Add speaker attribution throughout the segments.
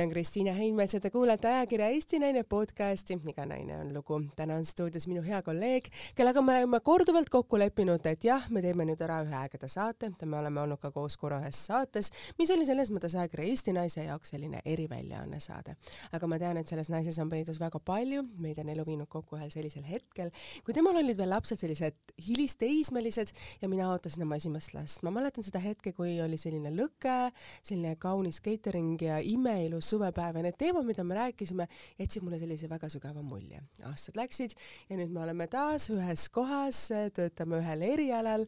Speaker 1: nimi on Kristiina Heinmets ja te kuulate ajakirja Eesti Naine podcasti Iga naine on lugu. täna on stuudios minu hea kolleeg, kellega me oleme korduvalt kokku leppinud, et jah, me teeme nüüd ära ühe ägeda saate, me oleme olnud ka koos korra ühes saates, mis oli selles mõttes ajakirja Eesti Naise jaoks selline eriväljaanne saade. aga ma tean, et selles naises on peidus väga palju, meid on elu viinud kokku ühel sellisel hetkel, kui temal olid veel lapsed sellised hilisteismelised ja mina ootasin oma esimest last. ma mäletan seda hetke, kui oli selline lõke, selline kaunis catering ja imeilus suvepäev ja need teemad, mida me rääkisime, jätsid mulle sellise väga sügava mulje. aastad läksid ja nüüd me oleme taas ühes kohas, töötame ühel erialal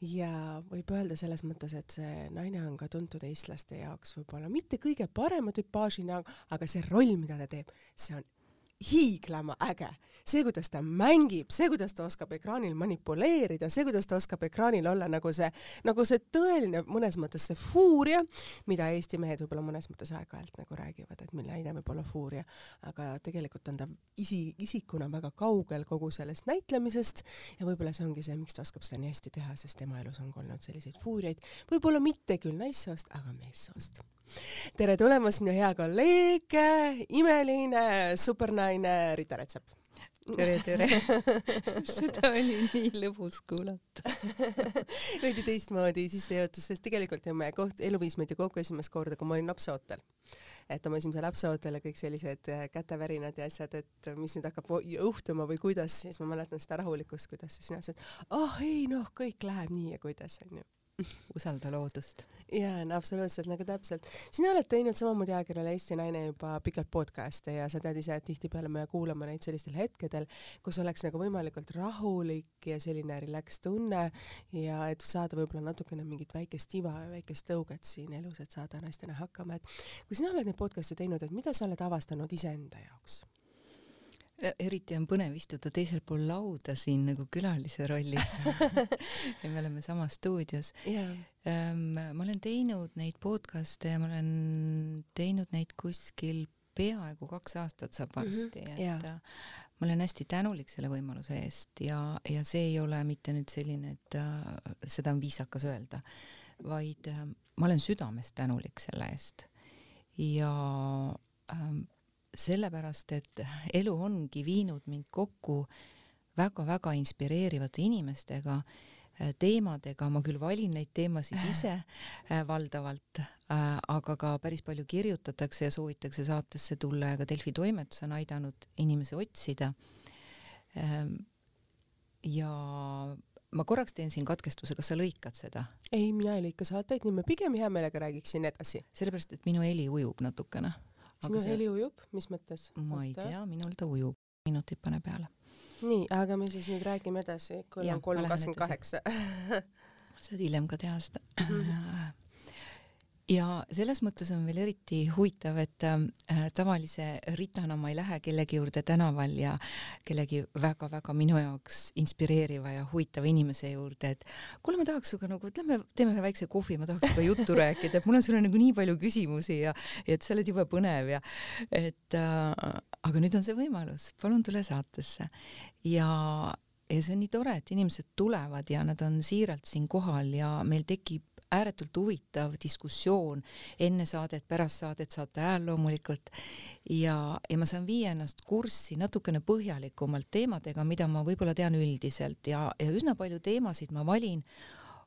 Speaker 1: ja võib öelda selles mõttes, et see naine on ka tuntud eestlaste jaoks võib-olla mitte kõige parema tüpaažina, aga see roll, mida ta teeb, see on hiiglama äge. see, kuidas ta mängib, see, kuidas ta oskab ekraanil manipuleerida, see, kuidas ta oskab ekraanil olla nagu see, nagu see tõeline mõnes mõttes see fuuria, mida Eesti mehed võib-olla mõnes mõttes aeg-ajalt nagu räägivad, et mille näide võib olla fuuria, aga tegelikult on ta isi, isikuna väga kaugel kogu sellest näitlemisest ja võib-olla see ongi see, miks ta oskab seda nii hästi teha, sest tema elus on olnud selliseid fuuriaid, võib-olla mitte küll naissoost, aga meessoost tere tulemast, minu hea kolleeg, imeline supernaine Rita Rätsep.
Speaker 2: tere, tere seda oli nii lõbus kuulata
Speaker 1: veidi teistmoodi sissejuhatus, sest tegelikult ju me koht, elu viis meid ju kokku esimest korda, kui ma olin lapseootel. et oma esimese lapseootel ja kõik sellised äh, kätevärinad ja asjad, et mis nüüd hakkab juhtuma või kuidas, siis ma mäletan seda rahulikkust, kuidas sina ütlesid, ah oh, ei noh, kõik läheb nii ja kuidas onju
Speaker 2: usalda loodust.
Speaker 1: jaa, no absoluutselt, nagu täpselt. sina oled teinud samamoodi ajakirjale Eesti Naine juba pikalt podcast'e ja sa tead ise, et tihtipeale me kuulame neid sellistel hetkedel, kus oleks nagu võimalikult rahulik ja selline relax tunne ja et saada võib-olla natukene mingit väikest iva ja väikest tõuget siin elus, et saada naistena hakkama, et kui sina oled neid podcast'e teinud, et mida sa oled avastanud iseenda jaoks?
Speaker 2: Eriti on põnev istuda teisel pool lauda siin nagu külalise rollis ja me oleme samas stuudios
Speaker 1: yeah..
Speaker 2: ma olen teinud neid podcast'e ja ma olen teinud neid kuskil peaaegu kaks aastat saab varsti mm, -hmm. et yeah. ma olen hästi tänulik selle võimaluse eest ja, ja see ei ole mitte nüüd selline, et uh, seda on viisakas öelda, vaid uh, ma olen südamest tänulik selle eest ja um, sellepärast, et elu ongi viinud mind kokku väga-väga inspireerivate inimestega, äh, teemadega, ma küll valin neid teemasid ise äh, valdavalt äh,, aga ka päris palju kirjutatakse ja soovitakse saatesse tulla ja ka Delfi toimetus on aidanud inimesi otsida ähm,. ja ma korraks teen siin katkestuse, kas sa lõikad seda?
Speaker 1: ei, mina ei lõika saateid, nii ma pigem hea meelega räägiksin edasi.
Speaker 2: sellepärast, et minu heli ujub natukene
Speaker 1: sinu see... heli ujub, mis mõttes?
Speaker 2: ma ei tea, minul ta ujub, minutid pane peale.
Speaker 1: nii, aga me siis nüüd räägime edasi, kui on kolm kakskümmend kaheksa.
Speaker 2: saad hiljem ka teha seda mhm. ja selles mõttes on veel eriti huvitav, et äh, tavalise ritana ma ei lähe kellegi juurde tänaval ja kellegi väga-väga minu jaoks inspireeriva ja huvitava inimese juurde, et kuule, ma tahaks sinuga nagu, lähme teeme ühe väikse kohvi, ma tahaks sinuga juttu rääkida, et mul on sulle nagu nii palju küsimusi ja, ja et sa oled jube põnev ja et äh, aga nüüd on see võimalus, palun tule saatesse. Ja ja see on nii tore, et inimesed tulevad ja nad on siiralt siin kohal ja meil tekib ääretult huvitav diskussioon. Enne saadet, pärast saadet, saate ajal loomulikult. Ja, ja ma saan viia ennast kurssi natukene põhjalikumalt teemadega, mida ma võib-olla tean üldiselt. Ja, ja üsna palju teemasid ma valin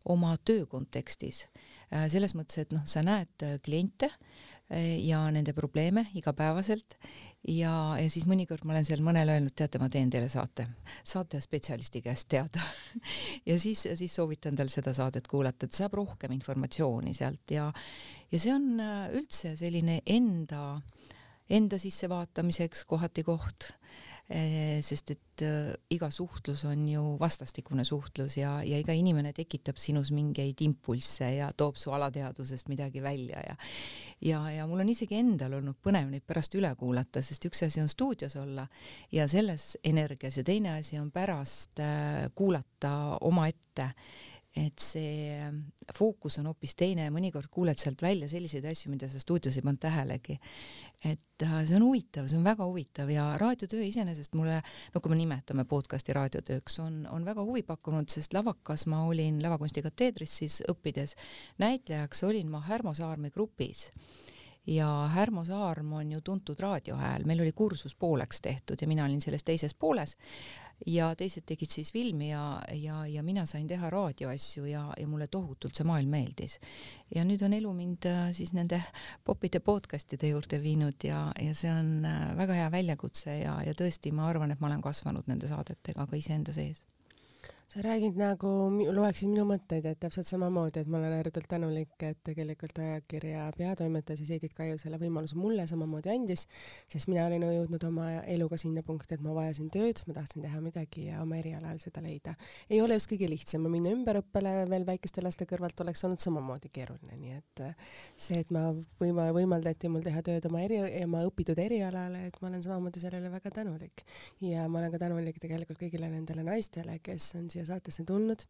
Speaker 2: oma töö kontekstis. Äh, selles mõttes, et noh, sa näed äh, kliente äh, ja nende probleeme igapäevaselt ja, ja siis mõnikord ma olen seal mõnele öelnud, teate, ma teen teile saate, saate spetsialisti käest teada. Ja siis, siis soovitan tal seda saadet kuulata, et saab rohkem informatsiooni sealt. Ja, ja see on äh, üldse selline enda, enda sissevaatamiseks kohati koht sest et äh, iga suhtlus on ju vastastikune suhtlus ja, ja iga inimene tekitab sinus mingeid impulsse ja toob su alateadvusest midagi välja ja ja, ja mul on isegi endal olnud põnev neid pärast üle kuulata, sest üks asi on stuudios olla ja selles energias ja teine asi on pärast äh, kuulata omaette et see ähm, fookus on hoopis teine ja mõnikord kuuled sealt välja selliseid asju, mida sa stuudios ei pannud tähelegi. et äh, see on huvitav, see on väga huvitav ja raadiotöö iseenesest mulle, no kui me nimetame podcast'i raadiotööks, on, on väga huvi pakkunud, sest lavakas ma olin lavakunsti kateedris siis õppides, näitlejaks olin ma Härmo Saarme grupis ja Härmo Saarm on ju tuntud raadiohääl, meil oli kursus pooleks tehtud ja mina olin selles teises pooles. Ja teised tegid siis filmi ja, ja, ja mina sain teha raadioasju ja, ja mulle tohutult see maailm meeldis. ja nüüd on elu mind äh, siis nende popide podcast'ide juurde viinud ja, ja see on äh, väga hea väljakutse ja, ja tõesti, ma arvan, et ma olen kasvanud nende saadetega ka iseenda sees
Speaker 1: sa räägid nagu, loeksid minu mõtteid, et täpselt samamoodi, et ma olen ääretult tänulik, et tegelikult ajakirja peatoimetaja siis Heidit Kaiu selle võimaluse mulle samamoodi andis, sest mina olin jõudnud oma eluga sinna punkti, et ma vajasin tööd, ma tahtsin teha midagi ja oma erialal seda leida. ei ole just kõige lihtsam ja minna ümberõppele veel väikeste laste kõrvalt oleks olnud samamoodi keeruline, nii et äh, see, et ma võima-, võimaldati mul teha tööd oma eri, oma õpitud erialale, et ma olen samamoodi sellele väga tänulik. ja ma olen ka tänulik tegelikult kõigile nendele naistele, kes on siia saatesse tulnud,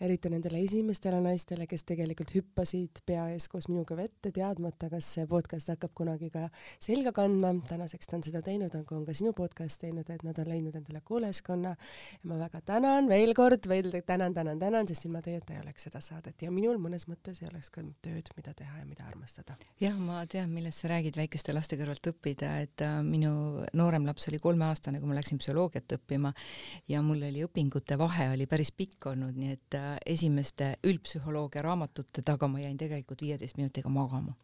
Speaker 1: eriti nendele esimestele naistele, kes tegelikult hüppasid pea ees koos minuga vette, teadmata, kas see podcast hakkab kunagi ka selga kandma. tänaseks ta on seda teinud, nagu on ka sinu podcast teinud, et nad on leidnud endale kuulajaskonna ja ma väga tänan veel kord, veel tänan, tänan, tänan, sest ilma teieta ei oleks seda saadet. Ja minul mõnes mõttes ei oleks ka tööd, mida teha ja mida armastada.
Speaker 2: jah, ma tean, millest sa räägid väikeste laste kõrvalt õppida, et äh, minu noorem laps oli kolmeaastane, kui ma läksin psühholoogiat õppima. Ja mul oli õpingute vahe oli päris pikk olnud, nii et äh, esimeste üldpsühholoogia raamatute taga ma jäin tegelikult viieteist minutiga magama.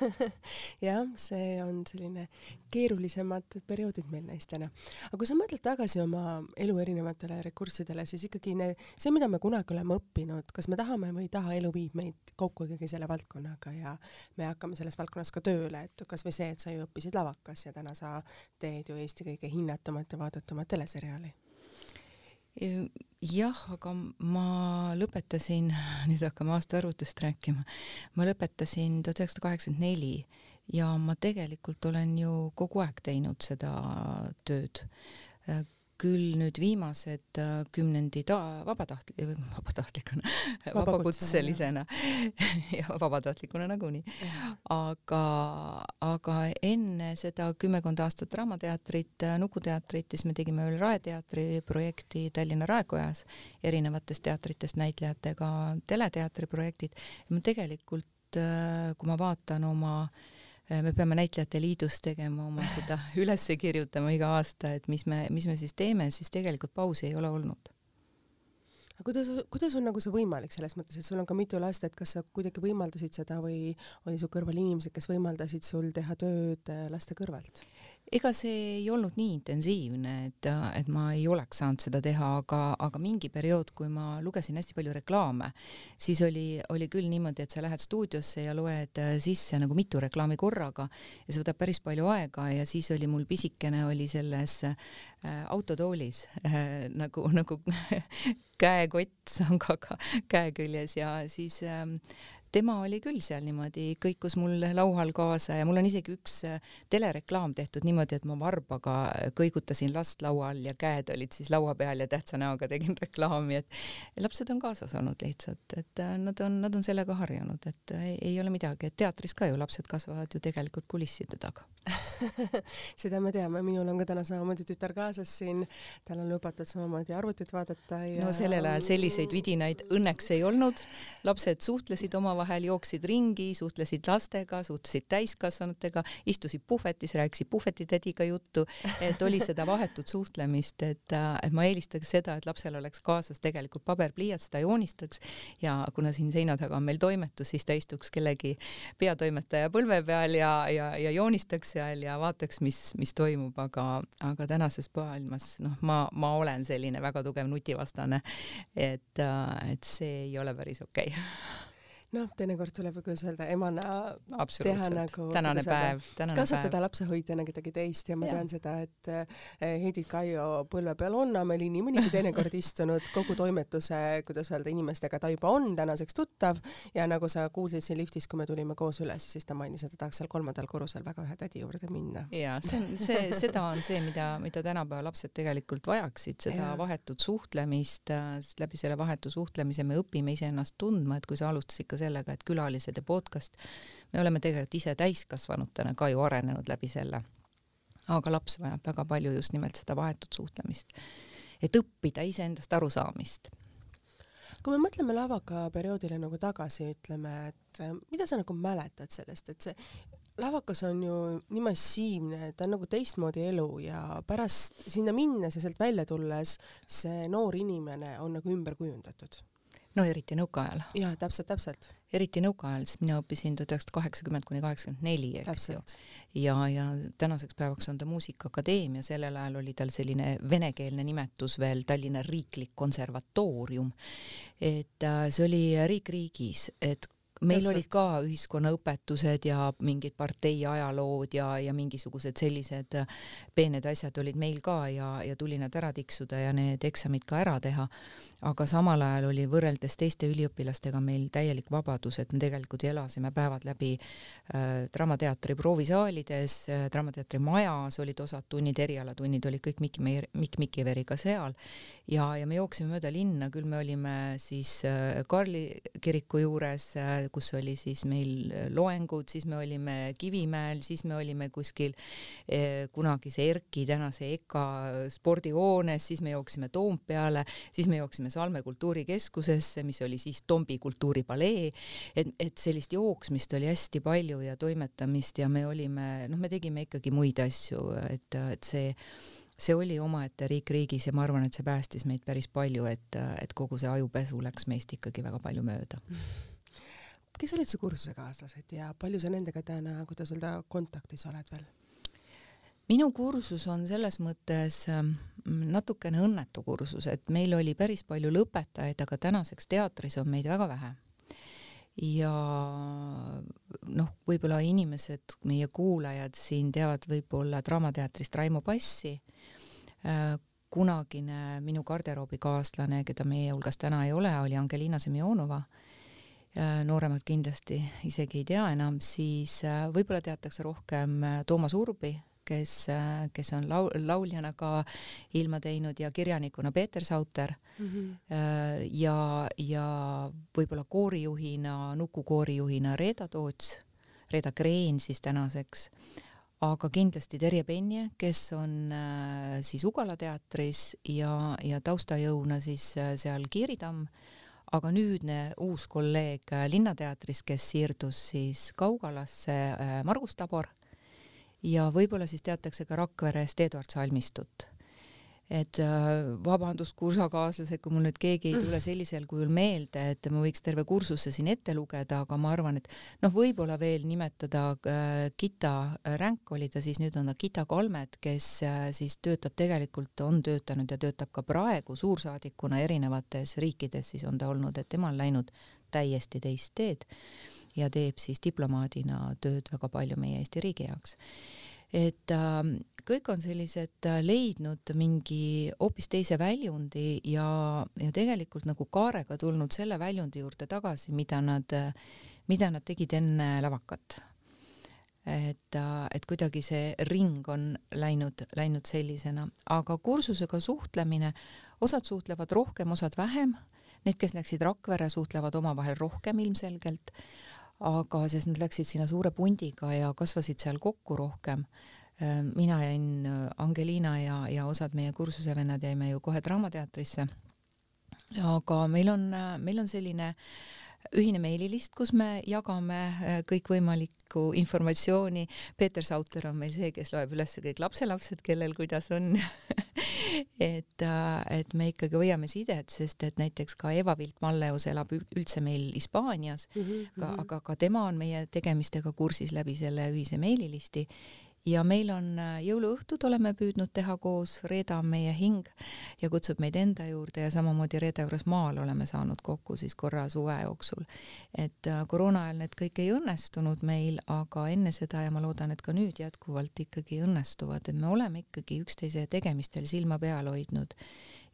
Speaker 1: Jah, see on selline keerulisemad perioodid meil naistena. aga kui sa mõtled tagasi oma elu erinevatele ressurssidele, siis ikkagi ne, see, mida me kunagi oleme õppinud, kas me tahame või ei taha, elu viib meid kokku ikkagi selle valdkonnaga ja me hakkame selles valdkonnas ka tööle, et kasvõi see, et sa ju õppisid lavakas ja täna sa teed ju Eesti kõige hinnatumat ja vaadatumat teleseriaali
Speaker 2: jah, aga ma lõpetasin, nüüd hakkame aastaarvutust rääkima, ma lõpetasin tuhat üheksasada kaheksakümmend neli ja ma tegelikult olen ju kogu aeg teinud seda tööd küll nüüd viimased äh, kümnendid vabatahtli-, vabatahtlikuna, vabakutselisena. Ja vabatahtlikuna nagunii. aga, aga enne seda kümmekond aastat Draamateatrit, äh, Nukuteatrit, siis me tegime veel Raeteatri projekti Tallinna Raekojas, erinevatest teatritest näitlejatega teleteatri projektid ma tegelikult, äh, kui ma vaatan oma Äh, me peame Näitlejate Liidus tegema oma seda üles kirjutama iga aasta, et mis me, mis me siis teeme, siis tegelikult pausi ei ole olnud.
Speaker 1: aga kuidas, kuidas on nagu see võimalik selles mõttes, et sul on ka mitu last, et kas sa kuidagi võimaldasid seda või oli su kõrval inimesed, kes võimaldasid sul teha tööd äh, laste kõrvalt?
Speaker 2: Ega see ei olnud nii intensiivne, et, et ma ei oleks saanud seda teha, aga, aga mingi periood, kui ma lugesin hästi palju reklaame, siis oli, oli küll niimoodi, et sa lähed stuudiosse ja loed äh, sisse nagu mitu reklaami korraga ja see võtab päris palju aega ja siis oli mul pisikene oli selles äh, autotoolis äh, nagu, nagu käekott sangaga käe küljes ja siis äh, tema oli küll seal niimoodi, kõikus mul laual kaasa ja mul on isegi üks äh, telereklaam tehtud niimoodi, et ma varbaga kõigutasin last laua all ja käed olid siis laua peal ja tähtsa näoga tegin reklaami, et lapsed on kaasas olnud lihtsalt, et äh, nad on, nad on sellega harjunud, et ei, ei ole midagi, et teatris ka ju lapsed kasvavad ju tegelikult kulisside taga.
Speaker 1: Seda me teame, minul on ka täna samamoodi tütar kaasas siin, tal on lubatud samamoodi arvutit vaadata ja
Speaker 2: no sellel ajal selliseid vidinaid õnneks ei olnud, lapsed suhtlesid omavahel, jooksid ringi, suhtlesid lastega, suhtlesid täiskasvanutega, istusid puhvetis, rääkisid puhvetitädiga juttu, et oli seda vahetut suhtlemist, et, et ma eelistaks seda, et lapsel oleks kaasas tegelikult paber-pliiats, ta joonistaks. Ja kuna siin seina taga on meil toimetus, siis ta istuks kellegi peatoimetaja põlve peal ja, ja, ja joonistaks seal ja vaataks, mis, mis toimub, aga, aga tänases maailmas, noh, ma, ma olen selline väga tugev nutivastane, et, et see ei ole päris okei. okay
Speaker 1: noh, teinekord tuleb kuidas öelda, emana
Speaker 2: teha nagu tänane päev, tänane
Speaker 1: kasvatada päev. lapsehoidjana kedagi teist ja ma ja. tean seda, et eh, Heidi Kaio põlve peal on Ameli nii mõnigi teinekord istunud kogu toimetuse, kuidas öelda, inimestega ta juba on tänaseks tuttav ja nagu sa kuulsid siin liftis, kui me tulime koos üles, siis ta mainis, et ta tahaks seal kolmandal korrusel väga ühe tädi juurde minna.
Speaker 2: ja see on see, seda on see, mida, mida tänapäeva lapsed tegelikult vajaksid, seda ja. vahetut suhtlemist, sest läbi selle vahetu suhtlemise me õpime iseennast tundma, et kui sa alustasid ka sellega, et külalised ja podcast, me oleme tegelikult ise täiskasvanutena ka ju arenenud läbi selle. aga laps vajab väga palju just nimelt seda vahetut suhtlemist, et õppida iseendast arusaamist
Speaker 1: kui me mõtleme lavaka perioodile nagu tagasi, ütleme, et mida sa nagu mäletad sellest, et see lavakas on ju nii massiivne, ta on nagu teistmoodi elu ja pärast sinna minnes ja sealt välja tulles see noor inimene on nagu ümber kujundatud.
Speaker 2: No eriti nõukaajal.
Speaker 1: jaa, täpselt, täpselt.
Speaker 2: eriti nõukaajal, sest mina õppisin tuhat üheksasada kaheksakümmend kuni kaheksakümmend neli, eks ju. ja, ja tänaseks päevaks on ta Muusikaakadeemia, sellel ajal oli tal selline venekeelne nimetus veel Tallinna Riiklik Konservatoorium. et äh, see oli riik riigis, et meil Täpselt. olid ka ühiskonnaõpetused ja mingid partei ajalood ja, ja mingisugused sellised äh, peened asjad olid meil ka ja, ja tuli nad ära tiksuda ja need eksamid ka ära teha. aga samal ajal oli võrreldes teiste üliõpilastega meil täielik vabadus, et me tegelikult elasime päevad läbi äh, Draamateatri proovisaalides äh,, Draamateatri majas olid osad tunnid, erialatunnid olid kõik Mikk, Mikk Mikiveriga seal ja, ja me jooksime mööda linna, küll me olime siis äh, Karli kiriku juures äh, kus oli siis meil äh, loengud, siis me olime Kivimäel, siis me olime kuskil eh, kunagise ERK-i, tänase EKA spordihoones, siis me jooksime Toompeale, siis me jooksime Salme kultuurikeskusesse, mis oli siis Tombi kultuuripalee, et, et sellist jooksmist oli hästi palju ja toimetamist ja me olime, noh, me tegime ikkagi muid asju, et, et see see oli omaette riik riigis ja ma arvan, et see päästis meid päris palju, et, et kogu see ajupesu läks meist ikkagi väga palju mööda
Speaker 1: kes olid su kursusekaaslased ja palju sa nendega täna, kuidas öelda, kontaktis oled veel?
Speaker 2: minu kursus on selles mõttes ähm, natukene õnnetu kursus, et meil oli päris palju lõpetajaid, aga tänaseks teatris on meid väga vähe. ja noh, võib-olla inimesed, meie kuulajad siin teavad võib-olla Draamateatrist Raimo Passi, äh, kunagine minu garderoobikaaslane, keda meie hulgas täna ei ole, oli Angelina Semjonova nooremad kindlasti isegi ei tea enam, siis äh, võib-olla teatakse rohkem äh, Toomas Urbi, kes, äh, kes on lau-, lauljana ka ilma teinud ja kirjanikuna Peeter Sauter mm. -hmm. ja, ja võib-olla koorijuhina, Nuku koorijuhina Reeda Toots, Reeda Kreen siis tänaseks, aga kindlasti Terje Penje, kes on siis Ugala teatris ja, ja taustajõuna siis seal Kiiritamm aga nüüdne uus kolleeg äh, Linnateatris, kes siirdus siis Kaugalasse, äh, Margus Tabor, ja võib-olla siis teatakse ka Rakverest Eduard Salmistut et äh, vabandust, kursakaaslased, kui mul nüüd keegi ei tule sellisel kujul meelde, et ma võiks terve kursuse siin ette lugeda, aga ma arvan, et noh, võib-olla veel nimetada äh, Gita Ränk oli ta siis, nüüd on ta Gita Kalmet, kes äh, siis töötab tegelikult, on töötanud ja töötab ka praegu suursaadikuna erinevates riikides, siis on ta olnud, et tema on läinud täiesti teist teed ja teeb siis diplomaadina tööd väga palju meie Eesti riigi jaoks. Et äh, kõik on sellised äh, leidnud mingi hoopis teise väljundi ja, ja tegelikult nagu kaarega tulnud selle väljundi juurde tagasi, mida nad, mida nad tegid enne lavakat. et, äh, et kuidagi see ring on läinud, läinud sellisena, aga kursusega suhtlemine, osad suhtlevad rohkem, osad vähem, need, kes läksid Rakvere, suhtlevad omavahel rohkem ilmselgelt aga sest nad läksid sinna suure pundiga ja kasvasid seal kokku rohkem. Äh, mina jäin, äh, Angelina ja, ja osad meie kursuse vennad jäime ju kohe Draamateatrisse. aga meil on, äh, meil on selline ühine meililist, kus me jagame kõikvõimalikku informatsiooni. Peeter Sauter on meil see, kes loeb üles kõik lapselapsed, kellel kuidas on et, et me ikkagi hoiame sidet, sest et näiteks ka Eva Vilt-Malleus elab üldse meil Hispaanias mm, -hmm. aga, aga ka tema on meie tegemistega kursis läbi selle ühise meililisti ja meil on äh, jõuluõhtud oleme püüdnud teha koos, Reeda on meie hing ja kutsub meid enda juurde ja samamoodi Reeda juures maal oleme saanud kokku siis korra suve jooksul. et äh, koroona ajal need kõik ei õnnestunud meil, aga enne seda ja ma loodan, et ka nüüd jätkuvalt ikkagi õnnestuvad, et me oleme ikkagi üksteise tegemistel silma peal hoidnud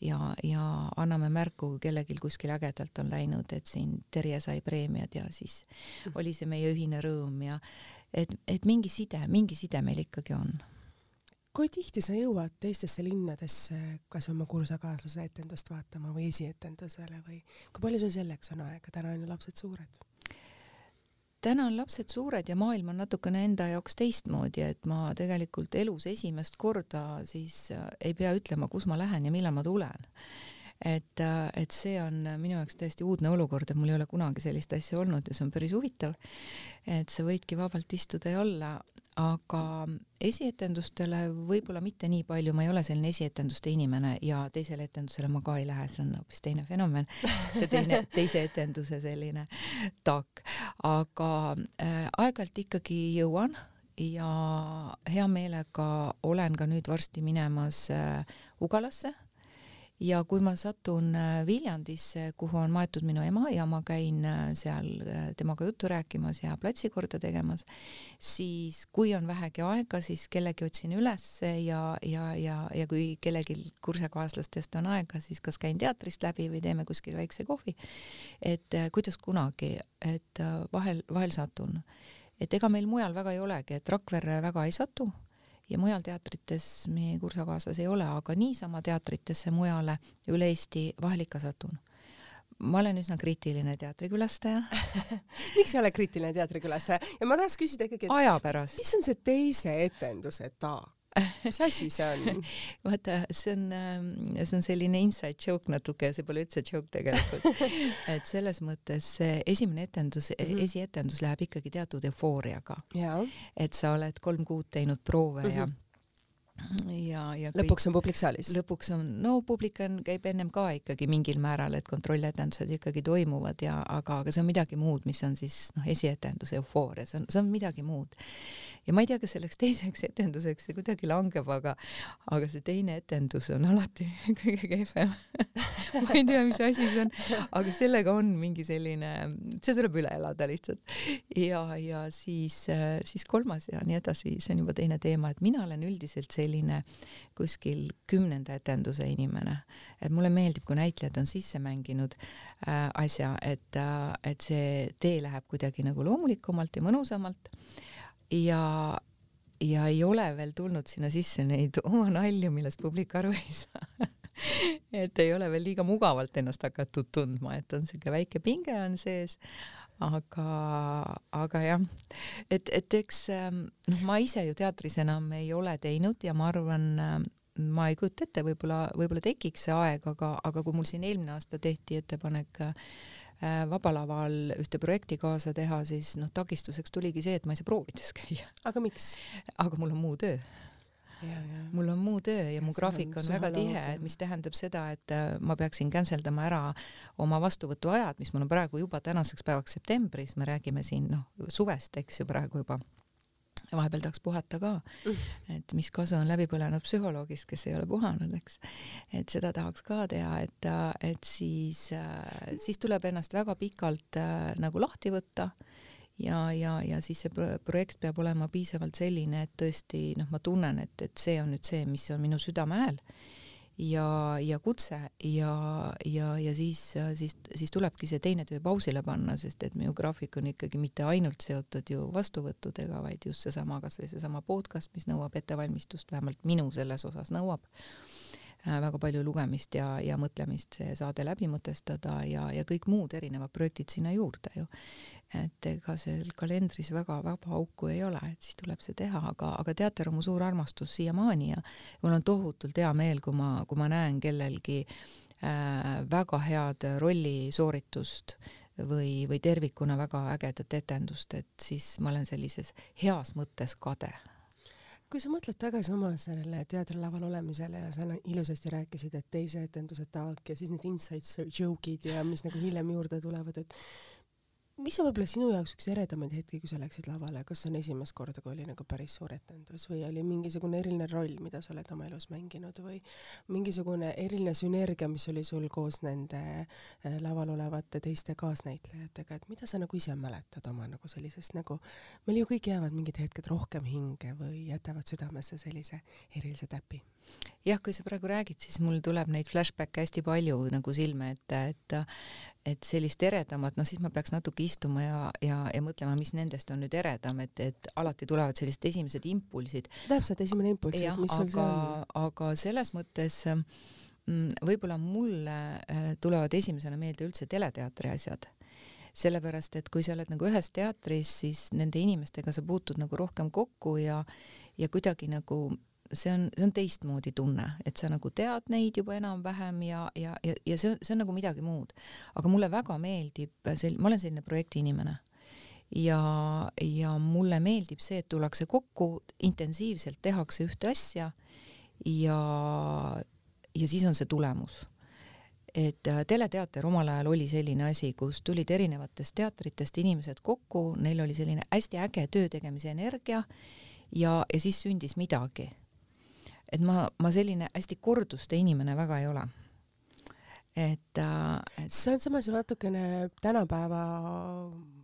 Speaker 2: ja, ja anname märku, kui kellelgi kuskil ägedalt on läinud, et siin Terje sai preemiad ja siis oli see meie ühine rõõm ja et, et mingi side, mingi side meil ikkagi on.
Speaker 1: kui tihti sa jõuad teistesse linnadesse kas oma kursakaaslase etendust vaatama või esietendusele või kui palju sul selleks on aega, täna on ju lapsed suured?
Speaker 2: täna on lapsed suured ja maailm on natukene enda jaoks teistmoodi, et ma tegelikult elus esimest korda siis äh, ei pea ütlema, kus ma lähen ja millal ma tulen et, et see on minu jaoks täiesti uudne olukord, et mul ei ole kunagi sellist asja olnud ja see on päris huvitav. et sa võidki vabalt istuda ja olla, aga esietendustele võib-olla mitte nii palju, ma ei ole selline esietenduste inimene ja teisele etendusele ma ka ei lähe, see on hoopis teine fenomen, see teine, teise etenduse selline taak. aga äh, aeg-ajalt ikkagi jõuan ja hea meelega olen ka nüüd varsti minemas äh, Ugalasse ja kui ma satun äh, Viljandisse, kuhu on maetud minu ema ja ma käin äh, seal äh, temaga juttu rääkimas ja platsi korda tegemas, siis kui on vähegi aega, siis kellegi otsin ülesse ja, ja, ja, ja kui kellelgi kursusekaaslastest on aega, siis kas käin teatrist läbi või teeme kuskil väikse kohvi. et kuidas kunagi, et vahel, vahel satun. et ega meil mujal väga ei olegi, et Rakverre väga ei satu ja mujal teatrites meie kursakaaslas ei ole, aga niisama teatritesse mujale üle Eesti vahel ikka satun. ma olen üsna kriitiline teatrikülastaja
Speaker 1: miks sa oled kriitiline teatrikülastaja ja ma tahaks küsida ikkagi,
Speaker 2: et aja pärast.
Speaker 1: mis on see teise etenduse taak? mis asi see on?
Speaker 2: vaata, see on, ähm, see on selline inside joke natuke, see pole üldse joke tegelikult. et selles mõttes see esimene etendus mm, -hmm. esietendus läheb ikkagi teatud eufooriaga. et sa oled kolm kuud teinud proove mm -hmm. ja
Speaker 1: ja, ja kõik, lõpuks on publik saalis?
Speaker 2: lõpuks on, no publik on, käib ennem ka ikkagi mingil määral, et kontrolletendused ikkagi toimuvad ja aga, aga see on midagi muud, mis on siis noh, esietenduse eufooria, see on, see on midagi muud ja ma ei tea, kas selleks teiseks etenduseks see kuidagi langeb, aga, aga see teine etendus on alati kõige kehvem ma ei tea, mis asi see on, aga sellega on mingi selline, see tuleb üle elada lihtsalt. ja, ja siis, siis kolmas ja nii edasi, see on juba teine teema, et mina olen üldiselt selline kuskil kümnenda etenduse inimene, et mulle meeldib, kui näitlejad on sisse mänginud äh, asja, et äh,, et see tee läheb kuidagi nagu loomulikumalt ja mõnusamalt. Ja, ja ei ole veel tulnud sinna sisse neid oma nalju, millest publik aru ei saa. Et ei ole veel liiga mugavalt ennast hakatud tundma, et on siuke väike pinge on sees, aga, aga jah, et, et eks noh, ma ise ju teatris enam ei ole teinud ja ma arvan, ma ei kujuta ette, võib-olla, võib-olla tekiks see aeg, aga, aga kui mul siin eelmine aasta tehti ettepanek äh, Vaba Laval ühte projekti kaasa teha, siis noh, takistuseks tuligi see, et ma ei saa proovides käia.
Speaker 1: aga miks?
Speaker 2: aga mul on muu töö. Mul on muu töö ja, ja mu graafik on, on väga tihe, mis tähendab seda, et äh, ma peaksin cancel dama ära oma vastuvõtuajad, mis mul on praegu juba tänaseks päevaks septembris, me räägime siin noh, suvest, eks ju, praegu juba. Ja vahepeal tahaks puhata ka. et mis kasu on läbi põlenud psühholoogist, kes ei ole puhanud, eks. et seda tahaks ka teha, et, et siis, siis tuleb ennast väga pikalt äh, nagu lahti võtta ja, ja, ja siis see projekt peab olema piisavalt selline, et tõesti noh, ma tunnen, et, et see on nüüd see, mis on minu südame hääl. Ja, ja kutse ja, ja, ja siis, siis, siis tulebki see teine töö pausile panna, sest et minu graafik on ikkagi mitte ainult seotud ju vastuvõttudega, vaid just seesama, kasvõi seesama podcast, mis nõuab ettevalmistust, vähemalt minu selles osas nõuab äh, väga palju lugemist ja, ja mõtlemist see saade läbi mõtestada ja, ja kõik muud erinevad projektid sinna juurde ju et ega seal kalendris väga vaba auku ei ole, et siis tuleb see teha, aga, aga teater on mu suur armastus siiamaani ja mul on tohutult hea meel, kui ma, kui ma näen kellelgi äh, väga head rollisooritust või, või tervikuna väga ägedat etendust, et siis ma olen sellises heas mõttes kade.
Speaker 1: Kui sa mõtled tagasi oma sellele teatrilaval olemisele ja sa ilusasti rääkisid, et teise etenduse taak ja siis need inside joke'id ja mis nagu hiljem juurde tulevad, et mis on võib-olla sinu jaoks üks eredamaid hetki, kui sa läksid lavale, kas see on esimest korda, kui oli nagu päris suur etendus või oli mingisugune eriline roll, mida sa oled oma elus mänginud või mingisugune eriline sünergia, mis oli sul koos nende äh, laval olevate teiste kaasnäitlejatega, et mida sa nagu ise mäletad oma nagu sellisest nagu, meil ju kõik jäävad mingid hetked rohkem hinge või jätavad südamesse sellise erilise täpi?
Speaker 2: jah, kui sa praegu räägid, siis mul tuleb neid flashback'e hästi palju nagu silme ette, et et sellist eredamat, noh siis ma peaks natuke istuma ja, ja, ja mõtlema, mis nendest on nüüd eredam, et, et alati tulevad sellised esimesed impulsid.
Speaker 1: täpselt, esimene impulss, et mis sul
Speaker 2: see on? aga selles mõttes mm, võib-olla mulle äh, tulevad esimesena meelde üldse teleteatri asjad sellepärast, et kui sa oled nagu ühes teatris, siis nende inimestega sa puutud nagu rohkem kokku ja, ja kuidagi nagu see on, see on teistmoodi tunne, et sa nagu tead neid juba enam-vähem ja, ja, ja, ja see on, see on nagu midagi muud. aga mulle väga meeldib sel-, ma olen selline projektiinimene ja, ja mulle meeldib see, et tullakse kokku, intensiivselt tehakse ühte asja ja, ja siis on see tulemus et äh, teleteater omal ajal oli selline asi, kus tulid erinevatest teatritest inimesed kokku, neil oli selline hästi äge töö tegemise energia ja, ja siis sündis midagi. Et ma, ma selline hästi korduste inimene väga ei ole. Et,
Speaker 1: äh, et see on samas natukene tänapäeva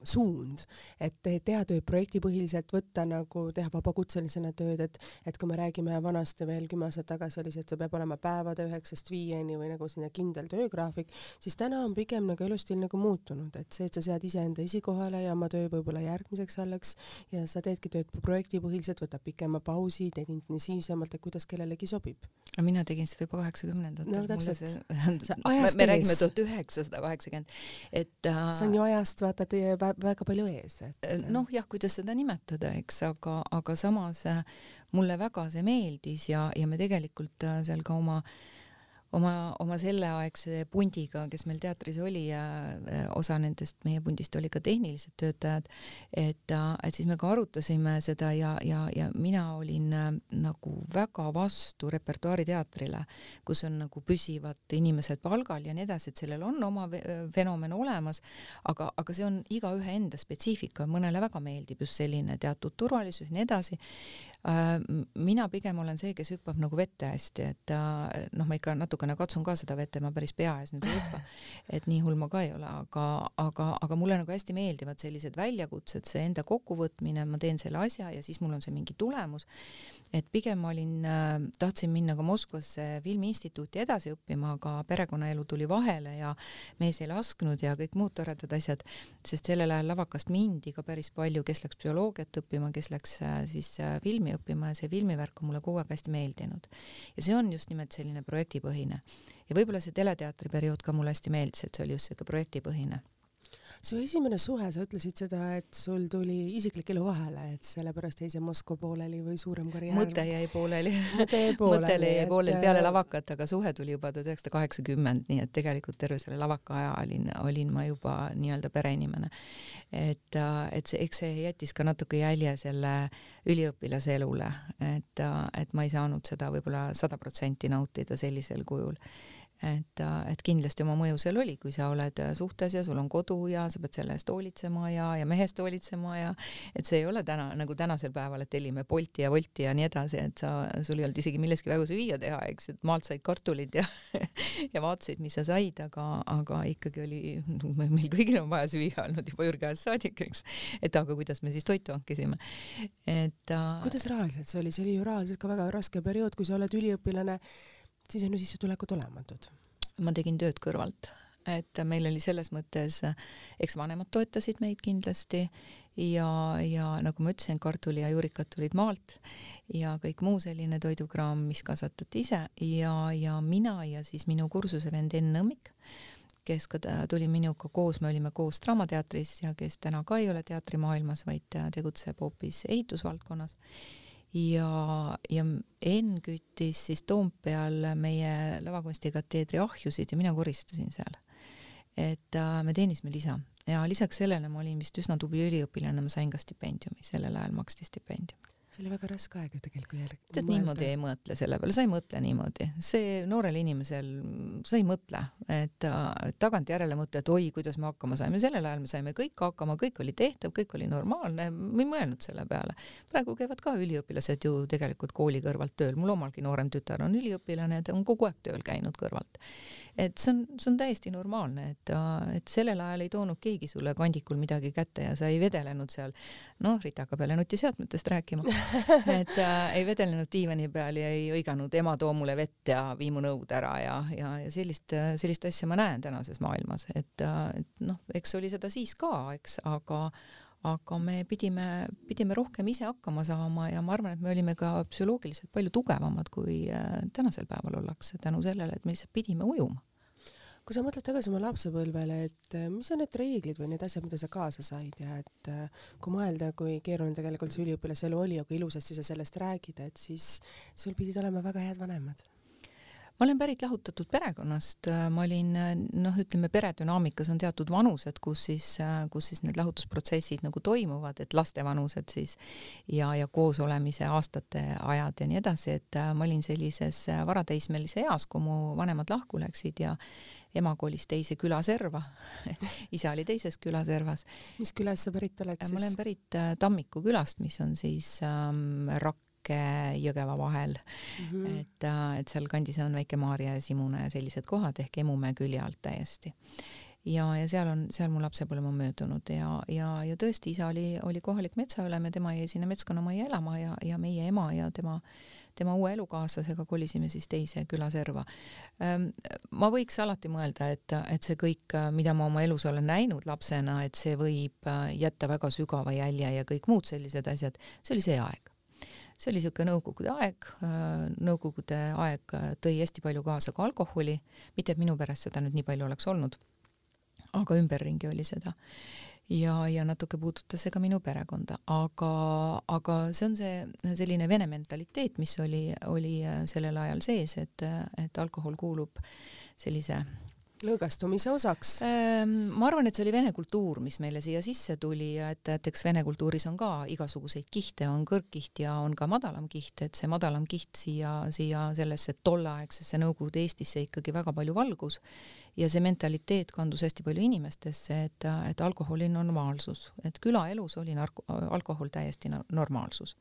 Speaker 1: suund, et teha tööd projektipõhiliselt, võtta nagu, teha vabakutselisena tööd, et et kui me räägime vanasti veel kümme aastat tagasi oli see, et see peab olema päevade üheksast viieni või nagu selline kindel töögraafik, siis täna on pigem nagu elustiil nagu muutunud, et see, et sa sead iseenda esikohale ja oma töö võib-olla järgmiseks allaks ja sa teedki tööd projektipõhiliselt, võtab pikema pausi, teed intensiivsemalt, et kuidas kellelegi sobib.
Speaker 2: mina tegin seda juba kaheksakümnendatel.
Speaker 1: no täpselt.
Speaker 2: me, me räägime tuhat üheksasada kaheksakümmend, et
Speaker 1: äh, see on ju ajast vaata teie väga palju ees et....
Speaker 2: Äh, noh, jah, kuidas seda nimetada, eks, aga, aga samas äh, mulle väga see meeldis ja, ja me tegelikult äh, seal ka oma äh, oma, oma selleaegse pundiga, kes meil teatris oli ja osa nendest meie pundist oli ka tehnilised töötajad, et, et siis me ka arutasime seda ja, ja, ja mina olin äh, nagu väga vastu repertuaariteatrile, kus on nagu püsivad inimesed palgal ja nii edasi, et sellel on oma fenomen olemas, aga, aga see on igaühe enda spetsiifika, mõnele väga meeldib just selline teatud turvalisus ja nii edasi. Äh, mina pigem olen see, kes hüppab nagu vette hästi, et äh, noh, ma ikka natukene katsun ka seda vette, ma päris pea ees nüüd ei hüppa, et nii hull ma ka ei ole, aga, aga, aga mulle nagu hästi meeldivad sellised väljakutsed, see enda kokkuvõtmine, ma teen selle asja ja siis mul on see mingi tulemus. et pigem ma olin, äh, tahtsin minna ka Moskvasse filmiinstituuti edasi õppima, aga perekonnaelu tuli vahele ja mees ei lasknud ja kõik muud toredad asjad, sest sellel ajal lavakast mindi ka päris palju, kes läks bioloogiat õppima, kes läks siis filmi filmi õppima ja see filmivärk on mulle kogu aeg hästi meeldinud. ja see on just nimelt selline projektipõhine. ja võib-olla see teleteatri periood ka mulle hästi meeldis, et see oli just siuke projektipõhine
Speaker 1: su esimene suhe, sa ütlesid seda, et sul tuli isiklik elu vahele, et sellepärast jäi see Moskva pooleli või suurem karjäär?
Speaker 2: mõte jäi pooleli.
Speaker 1: mõte jäi pooleli.
Speaker 2: mõte jäi pooleli peale lavakat, aga suhe tuli juba tuhat üheksasada kaheksakümmend, nii et tegelikult terve selle lavaka aja olin, olin ma juba nii-öelda pereinimene et, äh, et see, eks see jättis ka natuke jälje selle üliõpilase elule, et, äh, et ma ei saanud seda võib-olla sada protsenti nautida sellisel kujul et, et kindlasti oma mõju seal oli, kui sa oled suhtes ja sul on kodu ja sa pead selle eest hoolitsema ja, ja mehe eest hoolitsema ja et see ei ole täna nagu tänasel päeval, et tellime Bolti ja Wolti ja nii edasi, et sa, sul ei olnud isegi milleski väga süüa teha, eks, et maalt said kartulid ja ja vaatasid, mis sa said, aga, aga ikkagi oli, meil kõigil on vaja süüa olnud juba ürgajast saadik, eks. et aga kuidas me siis toitu hankisime, et
Speaker 1: äh, kuidas rahaliselt see oli, see oli ju rahaliselt ka väga raske periood, kui sa oled üliõpilane siis on ju sissetulekud olematud.
Speaker 2: ma tegin tööd kõrvalt, et meil oli selles mõttes, eks vanemad toetasid meid kindlasti ja, ja nagu ma ütlesin, kartuli ja juurikad tulid maalt ja kõik muu selline toidukraam, mis kasvatati ise. Ja, ja mina ja siis minu kursuse vend Enn Nõmmik, kes ka tuli minuga koos, me olime koos Draamateatris ja kes täna ka ei ole teatrimaailmas, vaid tegutseb hoopis ehitusvaldkonnas ja, ja Enn küttis siis Toompeal meie lavakunstikateedri ahjusid ja mina koristasin seal. et äh, me teenisime lisa. Ja lisaks sellele ma olin vist üsna tubli üliõpilane, ma sain ka stipendiumi, sellel ajal maksti stipendium
Speaker 1: see oli väga raske aeg ju tegelikult jälg-.
Speaker 2: tead, niimoodi ei mõtle selle peale, sa ei mõtle niimoodi, see noorel inimesel, sa ei mõtle, et tagantjärele mõtle, et oi, kuidas me hakkama saime, sellel ajal me saime kõik hakkama, kõik oli tehtav, kõik oli normaalne, me ei mõelnud selle peale. praegu käivad ka üliõpilased ju tegelikult kooli kõrvalt tööl, mul omalgi noorem tütar on üliõpilane, ta on kogu aeg tööl käinud kõrvalt. Et see on, see on täiesti normaalne, et, et sellel ajal ei toonud keegi sulle kandikul midagi kätte ja sa ei vedelenud seal, noh, Rita hakkab jälle nutiseadmetest rääkima, et äh, ei vedelenud diivani peal ja ei hõiganud ema too mulle vett ja vii mu nõud ära ja, ja, ja sellist, sellist asja ma näen tänases maailmas, et, et noh, eks oli seda siis ka, eks, aga aga me pidime, pidime rohkem ise hakkama saama ja ma arvan, et me olime ka psühholoogiliselt palju tugevamad, kui äh, tänasel päeval ollakse, tänu sellele, et me lihtsalt pidime ujuma
Speaker 1: kui sa mõtled tagasi oma lapsepõlvele, et äh, mis on need reeglid või need asjad, mida sa kaasa said ja et äh, kui mõelda, kui keeruline tegelikult see üliõpilaselu oli kui ilusasti sa sellest räägid, et siis sul pidid olema väga head vanemad
Speaker 2: ma olen pärit lahutatud perekonnast, ma olin noh, ütleme peredünaamikas on teatud vanused, kus siis, kus siis need lahutusprotsessid nagu toimuvad, et laste vanused siis ja, ja koosolemise aastate ajad ja nii edasi, et ma olin sellises varateismelise eas, kui mu vanemad lahku läksid ja ema kolis teise küla serva isa oli teises küla servas.
Speaker 1: mis külast sa pärit oled siis?
Speaker 2: ma olen pärit Tammiku külast, mis on siis ähm, Rakk Jõgeva vahel mm. -hmm. et, äh, et sealkandis on Väike-Maarja ja Simuna ja sellised kohad ehk Emumäe külje alt täiesti. ja, ja seal on, seal mu lapsepõlv on möödunud ja, ja, ja tõesti, isa oli, oli kohalik metsaülem ja tema jäi sinna metskonnamajja elama ja, ja meie ema ja tema tema uue elukaaslasega kolisime siis teise külaserva. Ähm, ma võiks alati mõelda, et, et see kõik, mida ma oma elus olen näinud lapsena, et see võib äh, jätta väga sügava jälje ja kõik muud sellised asjad, see oli see aeg see oli niisugune Nõukogude aeg, äh, Nõukogude aeg äh, tõi hästi palju kaasa ka alkoholi, mitte et minu perest seda nüüd nii palju oleks olnud, aga ümberringi oli seda. ja, ja natuke puudutas see ka minu perekonda, aga, aga see on see selline vene mentaliteet, mis oli, oli äh, sellel ajal sees, et, et alkohol kuulub sellise
Speaker 1: lõõgastumise osaks?
Speaker 2: Ehm, ma arvan, et see oli vene kultuur, mis meile siia sisse tuli ja et, et eks vene kultuuris on ka igasuguseid kihte, on kõrgkiht ja on ka madalam kiht, et see madalam kiht siia, siia sellesse tolleaegsesse Nõukogude Eestisse ikkagi väga palju valgus ja see mentaliteet kandus hästi palju inimestesse, et, et alkohol oli normaalsus, et külaelus oli narko-, alkohol täiesti normaalsus.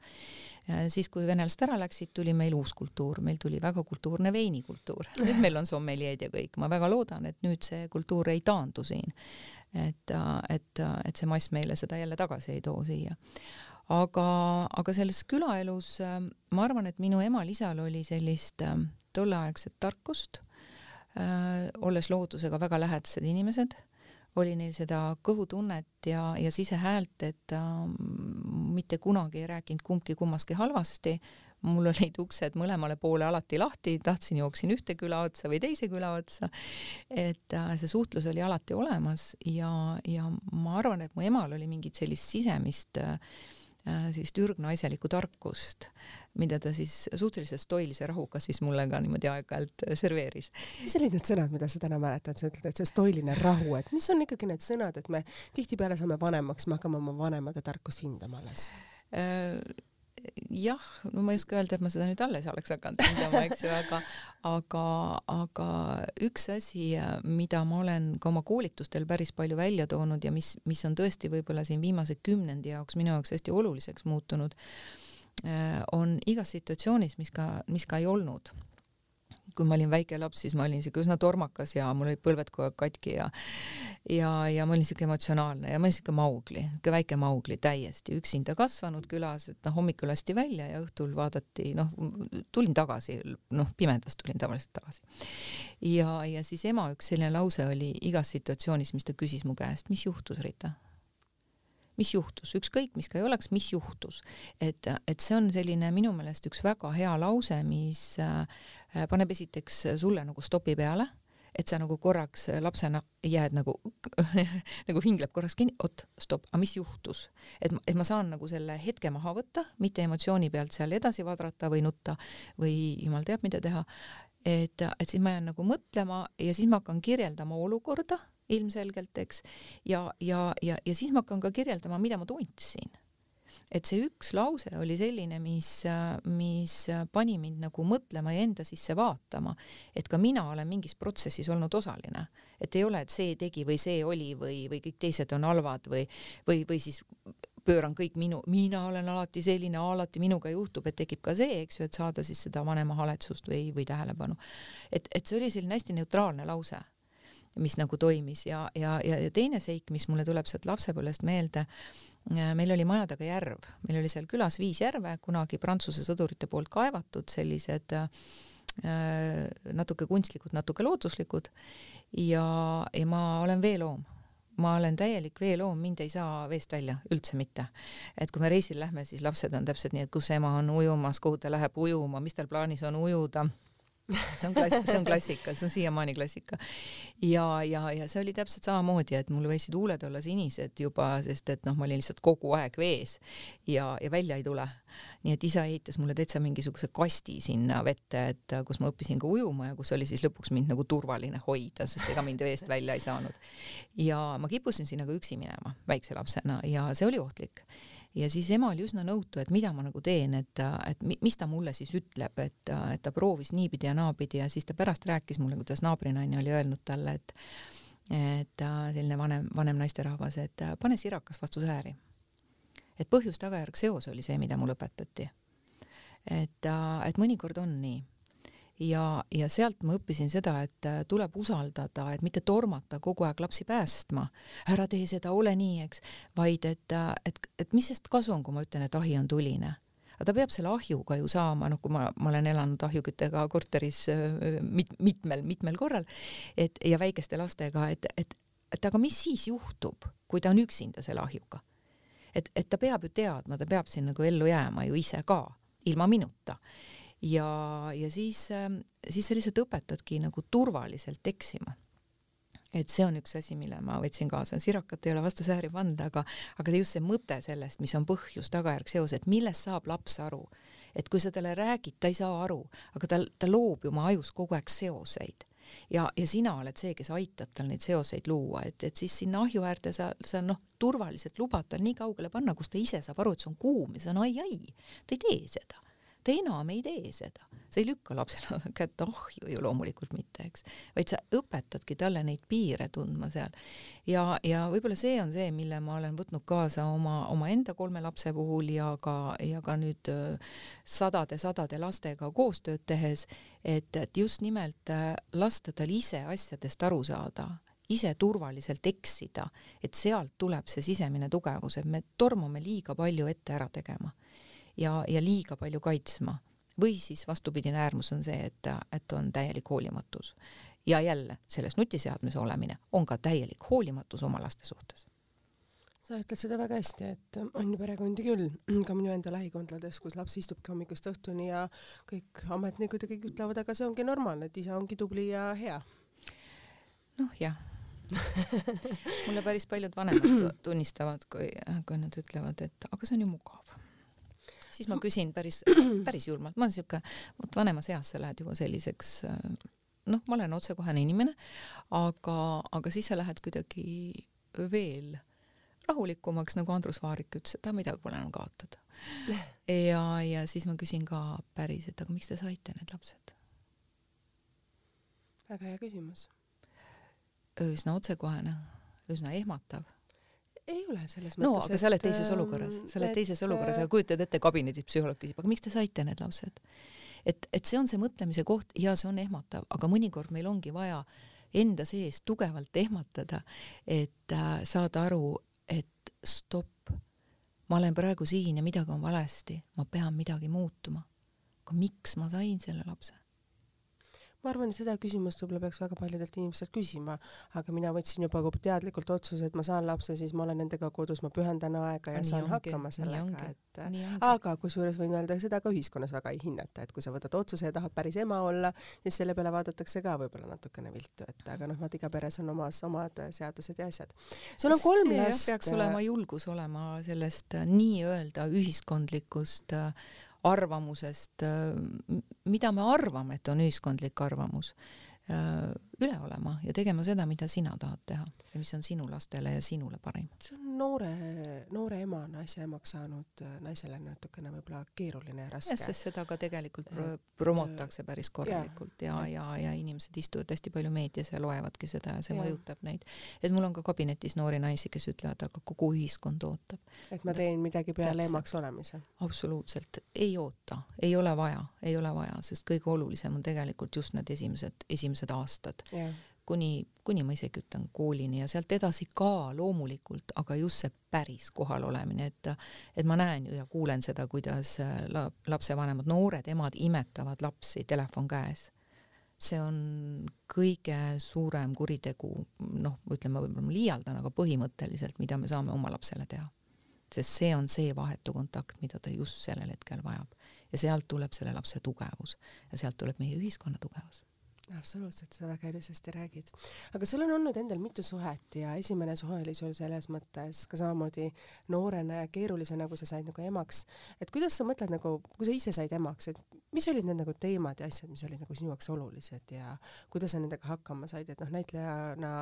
Speaker 2: siis, kui venelased ära läksid, tuli meil uus kultuur, meil tuli väga kultuurne veinikultuur. nüüd meil on sommeljeed ja kõik, ma väga loodan, et nüüd see kultuur ei taandu siin. et, et, et see mass meile seda jälle tagasi ei too siia aga, aga selles külaelus ma arvan, et minu emal-isal oli sellist tolleaegset tarkust olles loodusega väga lähedased inimesed, oli neil seda kõhutunnet ja, ja sisehäält, et äh, mitte kunagi ei rääkinud kumbki kummastki halvasti, mul olid uksed mõlemale poole alati lahti, tahtsin, jooksin ühte küla otsa või teise küla otsa. et äh, see suhtlus oli alati olemas ja, ja ma arvan, et mu emal oli mingit sellist sisemist äh, Äh, sellist ürgnaiselikku tarkust, mida ta siis suhteliselt stoilise rahuga siis mulle ka niimoodi aeg-ajalt äh, serveeris.
Speaker 1: mis olid need sõnad, mida sa täna mäletad, sa ütled, et see stoiline rahu, et mis on ikkagi need sõnad, et me tihtipeale saame vanemaks, me hakkame oma vanemate tarkust hindama alles?
Speaker 2: Äh, jah, no ma ei oska öelda, et ma seda nüüd alles oleks hakanud hindama, eks ju, aga aga, aga üks asi, mida ma olen ka oma koolitustel päris palju välja toonud ja mis, mis on tõesti võib-olla siin viimase kümnendi jaoks minu jaoks hästi oluliseks muutunud, on igas situatsioonis, mis ka, mis ka ei olnud. Kui ma olin väike laps, siis ma olin siuke üsna tormakas ja mul olid põlved kogu aeg katki ja ja, ja ma olin siuke emotsionaalne ja ma olin siuke Maugli, siuke väike Maugli täiesti. Üksinda kasvanud külas, et noh, hommikul lasti välja ja õhtul vaadati, noh, tulin tagasi, noh, pimedas tulin tavaliselt tagasi. ja, ja siis ema üks selline lause oli igas situatsioonis, mis ta küsis mu käest, mis juhtus, Rita mis juhtus, ükskõik mis ka ei oleks, mis juhtus. et, et see on selline minu meelest üks väga hea lause, mis äh, paneb esiteks sulle nagu stopi peale, et sa nagu korraks lapsena jääd nagu nagu hingleb korraks kinni, oot, stopp, aga mis juhtus? et, et ma saan nagu selle hetke maha võtta, mitte emotsiooni pealt seal edasi vadrata või nutta või jumal teab, mida teha. et, et siis ma jään nagu mõtlema ja siis ma hakkan kirjeldama olukorda ilmselgelt, eks, ja, ja, ja, ja siis ma hakkan ka kirjeldama, mida ma tundsin. et see üks lause oli selline, mis, mis pani mind nagu mõtlema ja enda sisse vaatama, et ka mina olen mingis protsessis olnud osaline, et ei ole, et see tegi või see oli või, või kõik teised on halvad või, või, või siis pööran kõik minu, mina olen alati selline, alati minuga juhtub, et tekib ka see, eks ju, et saada siis seda vanema haletsust või, või tähelepanu. et, et see oli selline hästi neutraalne lause mis nagu toimis ja, ja, ja, teine seik, mis mulle tuleb sealt lapsepõlvest meelde, äh, meil oli maja taga järv, meil oli seal külas viis järve, kunagi Prantsuse sõdurite poolt kaevatud, sellised äh, natuke kunstlikud, natuke looduslikud. Ja, ja ma olen veeloom. Ma olen täielik veeloom, mind ei saa veest välja, üldse mitte. et kui me reisil lähme, siis lapsed on täpselt nii, et kus ema on ujumas, kuhu ta läheb ujuma, mis tal plaanis on ujuda see on klass-, see on klassika, see on siiamaani klassika. ja, ja, ja see oli täpselt samamoodi, et mul võisid huuled olla sinised juba, sest et noh, ma olin lihtsalt kogu aeg vees ja, ja välja ei tule. nii et isa ehitas mulle täitsa mingisuguse kasti sinna vette, et kus ma õppisin ka ujuma ja kus oli siis lõpuks mind nagu turvaline hoida, sest ega mind veest välja ei saanud. ja ma kippusin sinna ka üksi minema väikse lapsena ja see oli ohtlik ja siis ema oli üsna nõutu, et mida ma nagu teen, et, et mis ta mulle siis ütleb, et, et ta proovis niipidi ja naapidi ja siis ta pärast rääkis mulle, kuidas naabrinaine oli öelnud talle, et et selline vanem, vanem naisterahvas, et pane sirakas vastu sääri. et põhjus-tagajärg seos oli see, mida mulle õpetati. et, et mõnikord on nii ja, ja sealt ma õppisin seda, et äh, tuleb usaldada, et mitte tormata kogu aeg lapsi päästma, ära tee seda, ole nii, eks, vaid et, äh, et, et mis sest kasu on, kui ma ütlen, et ahi on tuline. Aga ta peab selle ahjuga ju saama, noh, kui ma, ma olen elanud ahjuküttega korteris äh, mit, mitmel, mitmel korral, et ja väikeste lastega, et, et, et aga mis siis juhtub, kui ta on üksinda selle ahjuga? et, et ta peab ju teadma, ta peab siin nagu ellu jääma ju ise ka, ilma minuta ja, ja siis, ähm, siis sa lihtsalt õpetadki nagu turvaliselt eksima. Et see on üks asi, mille ma võtsin kaasa, sirakat ei ole vastu sääri pannud, aga, aga just see mõte sellest, mis on põhjus, tagajärg, seos, et millest saab laps aru. et kui sa talle räägid, ta ei saa aru, aga ta, ta loob ju oma ajus kogu aeg seoseid. ja, ja sina oled see, kes aitab tal neid seoseid luua, et, et siis sinna ahju äärde sa, sa noh, turvaliselt lubad tal nii kaugele panna, kus ta ise saab aru, et see on kuum ja see on ai-ai, ta ei tee seda ta enam ei tee seda, sa ei lükka lapsele kätt ahju ju loomulikult mitte, eks, vaid sa õpetadki talle neid piire tundma seal. ja, ja võib-olla see on see, mille ma olen võtnud kaasa oma, omaenda kolme lapse puhul ja ka, ja ka nüüd sadade-sadade lastega koostööd tehes, et, et just nimelt lasta tal ise asjadest aru saada ise turvaliselt eksida, et sealt tuleb see sisemine tugevus, et me tormame liiga palju ette ära tegema ja, ja liiga palju kaitsma. või siis vastupidine äärmus on see, et, et on täielik hoolimatus. ja jälle, selles nutiseadmes olemine on ka täielik hoolimatus oma laste suhtes
Speaker 1: sa ütled seda väga hästi, et on ju perekondi küll, ka minu enda lähikondades, kus laps istubki hommikust õhtuni ja kõik ametnikud ja kõik ütlevad, aga see ongi normaalne, et isa ongi tubli ja hea.
Speaker 2: noh, jah mulle päris paljud vanemad tunnistavad, kui, kui nad ütlevad, et aga see on ju mugav siis ma küsin päris, päris julmalt, ma olen siuke, vot vanemas eas sa lähed juba selliseks noh, ma olen otsekohene inimene, aga, aga siis sa lähed kuidagi veel rahulikumaks, nagu Andrus Vaarik ütles, et ah, midagi pole enam kaotada. ja, ja siis ma küsin ka päris, et aga miks te saite need lapsed?
Speaker 1: väga hea küsimus.
Speaker 2: üsna otsekohene, üsna ehmatav
Speaker 1: ei ole selles
Speaker 2: mõttes. no aga sa oled teises olukorras, sa oled teises olukorras, aga kujutad ette, kabinetis psühholoog küsib, aga miks te saite need lapsed? et, et see on see mõtlemise koht ja see on ehmatav, aga mõnikord meil ongi vaja enda sees tugevalt ehmatada, et äh, saada aru, et stopp, ma olen praegu siin ja midagi on valesti, ma pean midagi muutuma. aga miks ma sain selle lapse?
Speaker 1: Ma arvan, seda küsimust võib-olla peaks väga paljudelt inimestelt küsima, aga mina võtsin juba teadlikult otsuse, et ma saan lapse, siis ma olen nendega kodus, ma pühendan aega ja nii saan ongi, hakkama sellega, et aga kusjuures võin öelda seda ka ühiskonnas väga ei hinnata, et kui sa võtad otsuse ja tahad päris ema olla, siis selle peale vaadatakse ka võib-olla natukene viltu, et aga noh, vaat iga peres on omas omad seadused ja asjad. sul on kolm last.
Speaker 2: peaks olema julgus olema sellest nii-öelda ühiskondlikust äh, arvamusest, mida me arvame, et on ühiskondlik arvamus, üle olema ja tegema seda, mida sina tahad teha ja mis on sinu lastele ja sinule parim.
Speaker 1: see on noore, noore ema, naise emaks saanud naisele natukene võib-olla keeruline ja raske.
Speaker 2: jah, sest seda ka tegelikult pro promotakse päris korralikult ja, ja, ja, ja inimesed istuvad hästi palju meedias ja loevadki seda ja see ja. mõjutab neid. et mul on ka kabinetis noori naisi, kes ütlevad, aga kogu ühiskond ootab.
Speaker 1: et ma teen midagi peale Täpselt. emaks olemise.
Speaker 2: absoluutselt, ei oota, ei ole vaja, ei ole vaja, sest kõige olulisem on tegelikult just need esimesed, esimesed aastad kuni, kuni ma isegi ütlen koolini ja sealt edasi ka loomulikult, aga just see päris kohalolemine, et et ma näen ju ja kuulen seda, kuidas la, lapsevanemad, noored emad imetavad lapsi, telefon käes. see on kõige suurem kuritegu, noh, ütleme võib-olla ma liialdan, aga põhimõtteliselt, mida me saame oma lapsele teha. sest see on see vahetu kontakt, mida ta just sellel hetkel vajab ja sealt tuleb selle lapse tugevus ja sealt tuleb meie ühiskonna tugevus
Speaker 1: absoluutselt, sa väga ilusasti räägid. aga sul on olnud endal mitu suhet ja esimene suhe oli sul selles mõttes ka samamoodi noorena ja keerulisena, kui sa said nagu emaks. et kuidas sa mõtled nagu, kui sa ise said emaks, et mis olid need nagu teemad ja asjad, mis olid nagu sinu jaoks olulised ja kuidas sa nendega hakkama said, et noh, näitlejana,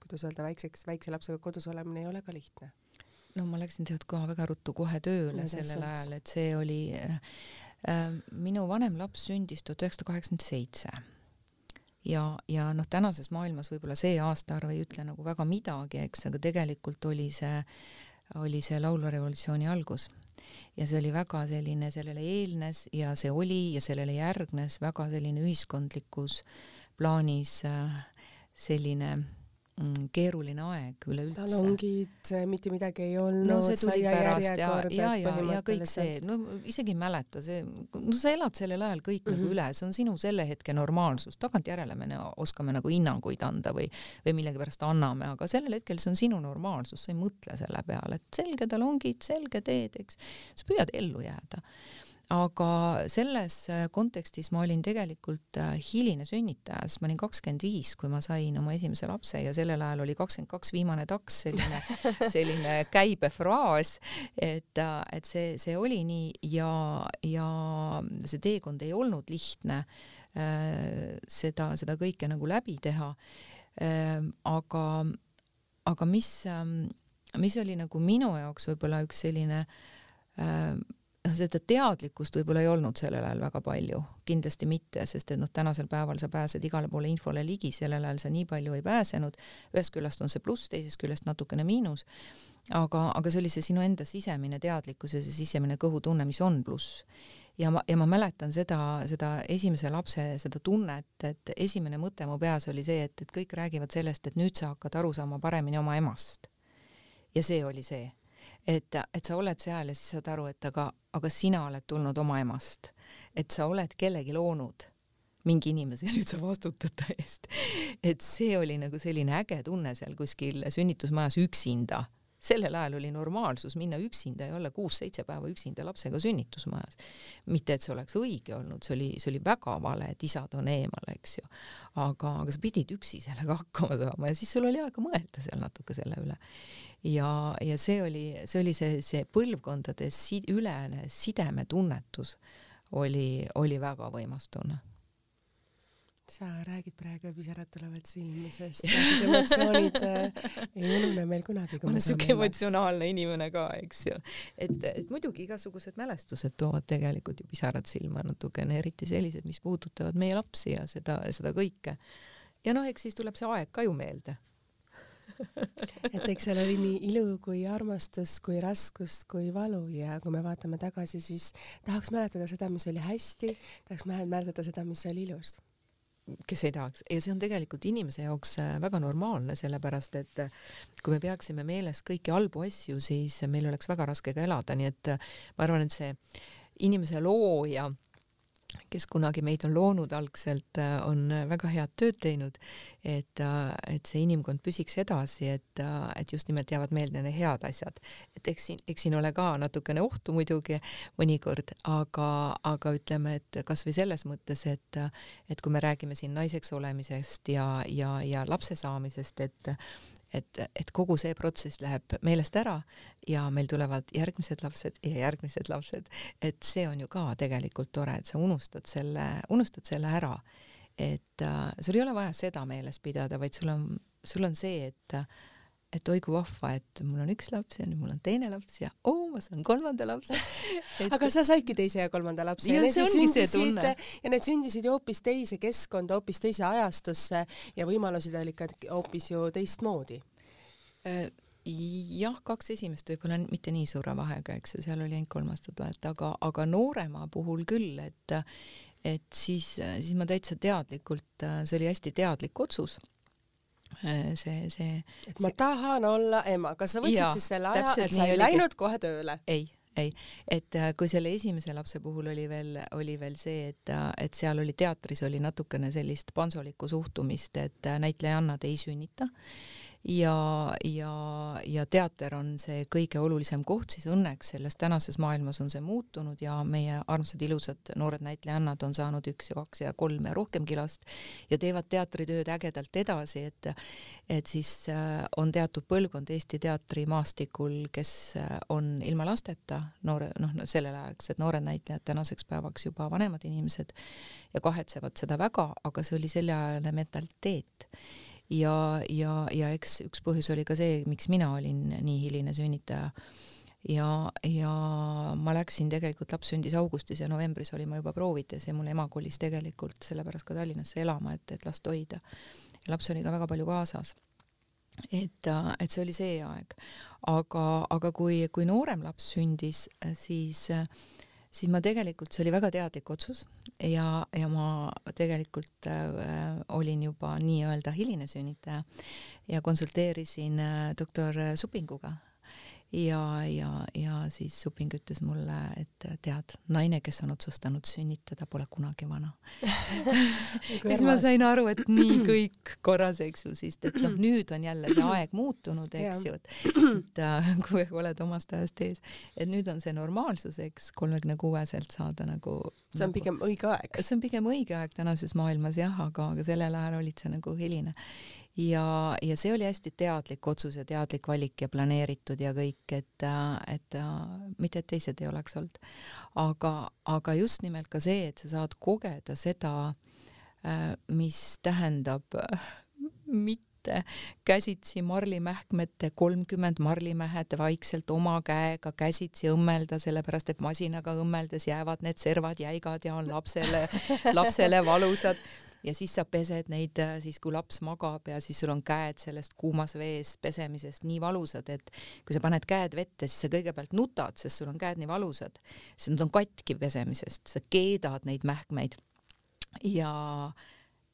Speaker 1: kuidas öelda, väikseks, väikse lapsega kodus olemine ei ole ka lihtne
Speaker 2: no ma läksin tead ka väga ruttu kohe tööle no, sellel ajal, et see oli äh, äh, minu vanem laps sündis tuhat üheksasada kaheksakümmend seitse ja, ja noh, tänases maailmas võib-olla see aastaarv ei ütle nagu väga midagi, eks, aga tegelikult oli see, oli see laulva revolutsiooni algus. ja see oli väga selline, sellele eelnes ja see oli ja sellele järgnes väga selline ühiskondlikus plaanis äh, selline keeruline aeg üleüldse.
Speaker 1: talongid, mitte midagi ei olnud.
Speaker 2: no see tuli pärast ja, ja, ja, ja kõik see, no isegi ei mäleta, see, no sa elad sellel ajal kõik mm -hmm. nagu mhm. üle, see on sinu selle hetke normaalsus, tagantjärele me oskame nagu hinnanguid anda või, või millegipärast anname, aga sellel hetkel see on sinu normaalsus, sa ei mõtle selle peale, et selge talongid, selge teed, eks, sa püüad ellu jääda aga selles äh, kontekstis ma olin tegelikult äh, hiline sünnitaja, sest ma olin kakskümmend viis, kui ma sain oma esimese lapse ja sellel ajal oli kakskümmend kaks viimane taks, selline, selline käibefraas, et, äh, et see, see oli nii ja, ja see teekond ei olnud lihtne seda, seda kõike nagu läbi teha. aga, aga mis, ähm, mis oli nagu minu jaoks võib-olla üks selline noh, seda teadlikkust võib-olla ei olnud sellel ajal väga palju, kindlasti mitte, sest et noh, tänasel päeval sa pääsed igale poole infole ligi, sellel ajal sa nii palju ei pääsenud. ühest küljest on see pluss, teisest küljest natukene miinus. aga, aga see oli see sinu enda sisemine teadlikkus ja see sisemine kõhutunne, mis on pluss. ja ma, ja ma mäletan seda, seda esimese lapse seda tunnet, et esimene mõte mu peas oli see, et, et kõik räägivad sellest, et nüüd sa hakkad aru saama paremini oma emast. ja see oli see et, et sa oled seal ja siis saad aru, et aga, aga sina oled tulnud oma emast, et sa oled kellegi loonud, mingi inimese ja nüüd sa vastutad ta eest. et see oli nagu selline äge tunne seal kuskil sünnitusmajas üksinda sellel ajal oli normaalsus minna üksinda ja olla kuus-seitse päeva üksinda lapsega sünnitusmajas. mitte, et see oleks õige olnud, see oli, see oli väga vale, et isad on eemal, eks ju. aga, aga sa pidid üksi sellega hakkama saama ja siis sul oli aega mõelda seal natuke selle üle ja, ja see oli, see oli see, see põlvkondade si ülene sidemetunnetus oli, oli väga võimas tunne
Speaker 1: sa räägid praegu pisarad tulevad silmi, sest emotsioonid äh, ei unune meil kunagi.
Speaker 2: ma olen siuke emotsionaalne inimene ka, eks ju. et, et muidugi igasugused mälestused toovad tegelikult ju pisarad silma natukene, eriti sellised, mis puudutavad meie lapsi ja seda, seda kõike. ja noh, eks siis tuleb see aeg ka ju meelde
Speaker 1: et eks seal oli nii ilu kui armastus kui raskust kui valu ja kui me vaatame tagasi, siis tahaks mäletada seda, mis oli hästi, tahaks mäletada seda, mis oli ilus.
Speaker 2: Kes ei tahaks? Ja see on tegelikult inimese jaoks äh, väga normaalne, sellepärast et äh, kui me peaksime meeles kõiki halbu asju, siis meil oleks väga raske ka elada, nii et äh, ma arvan, et see inimese looja kes kunagi meid on loonud algselt, äh, on väga head tööd teinud, et, äh, et see inimkond püsiks edasi, et, äh, et just nimelt jäävad meelde need head asjad. et eks siin, eks siin ole ka natukene ohtu muidugi mõnikord, aga, aga ütleme, et kasvõi selles mõttes, et, et kui me räägime siin naiseks olemisest ja, ja, ja lapse saamisest, et et, et kogu see protsess läheb meelest ära ja meil tulevad järgmised lapsed ja järgmised lapsed, et see on ju ka tegelikult tore, et sa unustad selle, unustad selle ära. et äh, sul ei ole vaja seda meeles pidada, vaid sul on, sul on see, et et oi kui vahva, et mul on üks laps ja nüüd mul on teine laps ja oo oh,, ma saan kolmanda lapse.
Speaker 1: Et.... aga sa saidki teise ja kolmanda lapse. Ja, ja need sündisid ja need sündisid ju hoopis teise keskkonda, hoopis teise ajastusse ja võimalused olid ka hoopis ju teistmoodi.
Speaker 2: Äh, jah, kaks esimest võib-olla mitte nii suure vahega, eks ju, seal oli ainult kolm aastat vahet, aga, aga noorema puhul küll, et et siis, siis ma täitsa teadlikult, see oli hästi teadlik otsus see, see.
Speaker 1: et ma tahan olla ema, kas sa võtsid ja, siis selle aja, et sa ei läinud kohe tööle?
Speaker 2: ei, ei, et äh, kui selle esimese lapse puhul oli veel, oli veel see, et, äh, et seal oli teatris oli natukene sellist pansolikku suhtumist, et näitlejannad ei sünnita ja, ja, ja teater on see kõige olulisem koht, siis õnneks selles tänases maailmas on see muutunud ja meie armsad ilusad noored näitlejannad on saanud üks ja kaks ja kolm ja rohkemgi last ja teevad teatritööd ägedalt edasi, et et siis äh, on teatud põlvkond Eesti teatrimaastikul, kes äh, on ilma lasteta, noore, noh, selleaegsed noored näitlejad, tänaseks päevaks juba vanemad inimesed ja kahetsevad seda väga, aga see oli selleajane mentaliteet ja, ja, ja eks üks põhjus oli ka see, miks mina olin nii hiline sünnitaja. ja, ja ma läksin tegelikult, laps sündis augustis ja novembris olin ma juba proovides ja mul ema kolis tegelikult sellepärast ka Tallinnasse elama, et, et last hoida. laps oli ka väga palju kaasas et, et see oli see aeg, aga, aga kui, kui noorem laps sündis, siis äh, siis ma tegelikult, see oli väga teadlik otsus ja, ja ma tegelikult äh, olin juba nii-öelda hiline sünnitaja ja konsulteerisin äh, doktor Supinguga ja, ja, ja siis Suping ütles mulle, et tead, naine, kes on otsustanud sünnitada, pole kunagi vana. Siis ma sain aru, et nii kõik korras, eks ju, siis et noh, nüüd on jälle see aeg muutunud, eks ju, et, et äh, kui oled omast ajast ees, et nüüd on see normaalsus, eks, kolmekümne kuueselt saada nagu
Speaker 1: see on nagu, pigem õige aeg.
Speaker 2: see on pigem õige aeg tänases maailmas jah, aga, aga sellel ajal olid sa nagu hiline ja, ja see oli hästi teadlik otsus ja teadlik valik ja planeeritud ja kõik, et, et mitte, et teised ei oleks olnud. aga, aga just nimelt ka see, et sa saad kogeda seda, mis tähendab mitte käsitsi marlimähkmete kolmkümmend marlimähed vaikselt oma käega käsitsi õmmelda, sellepärast et masinaga õmmeldes jäävad need servad jäigad ja on lapsele, lapsele valusad ja siis sa pesed neid äh, siis, kui laps magab ja siis sul on käed sellest kuumas vees pesemisest nii valusad, et kui sa paned käed vette, siis sa kõigepealt nutad, sest sul on käed nii valusad, sest nad on katki pesemisest, sa keedad neid mähkmeid. Ja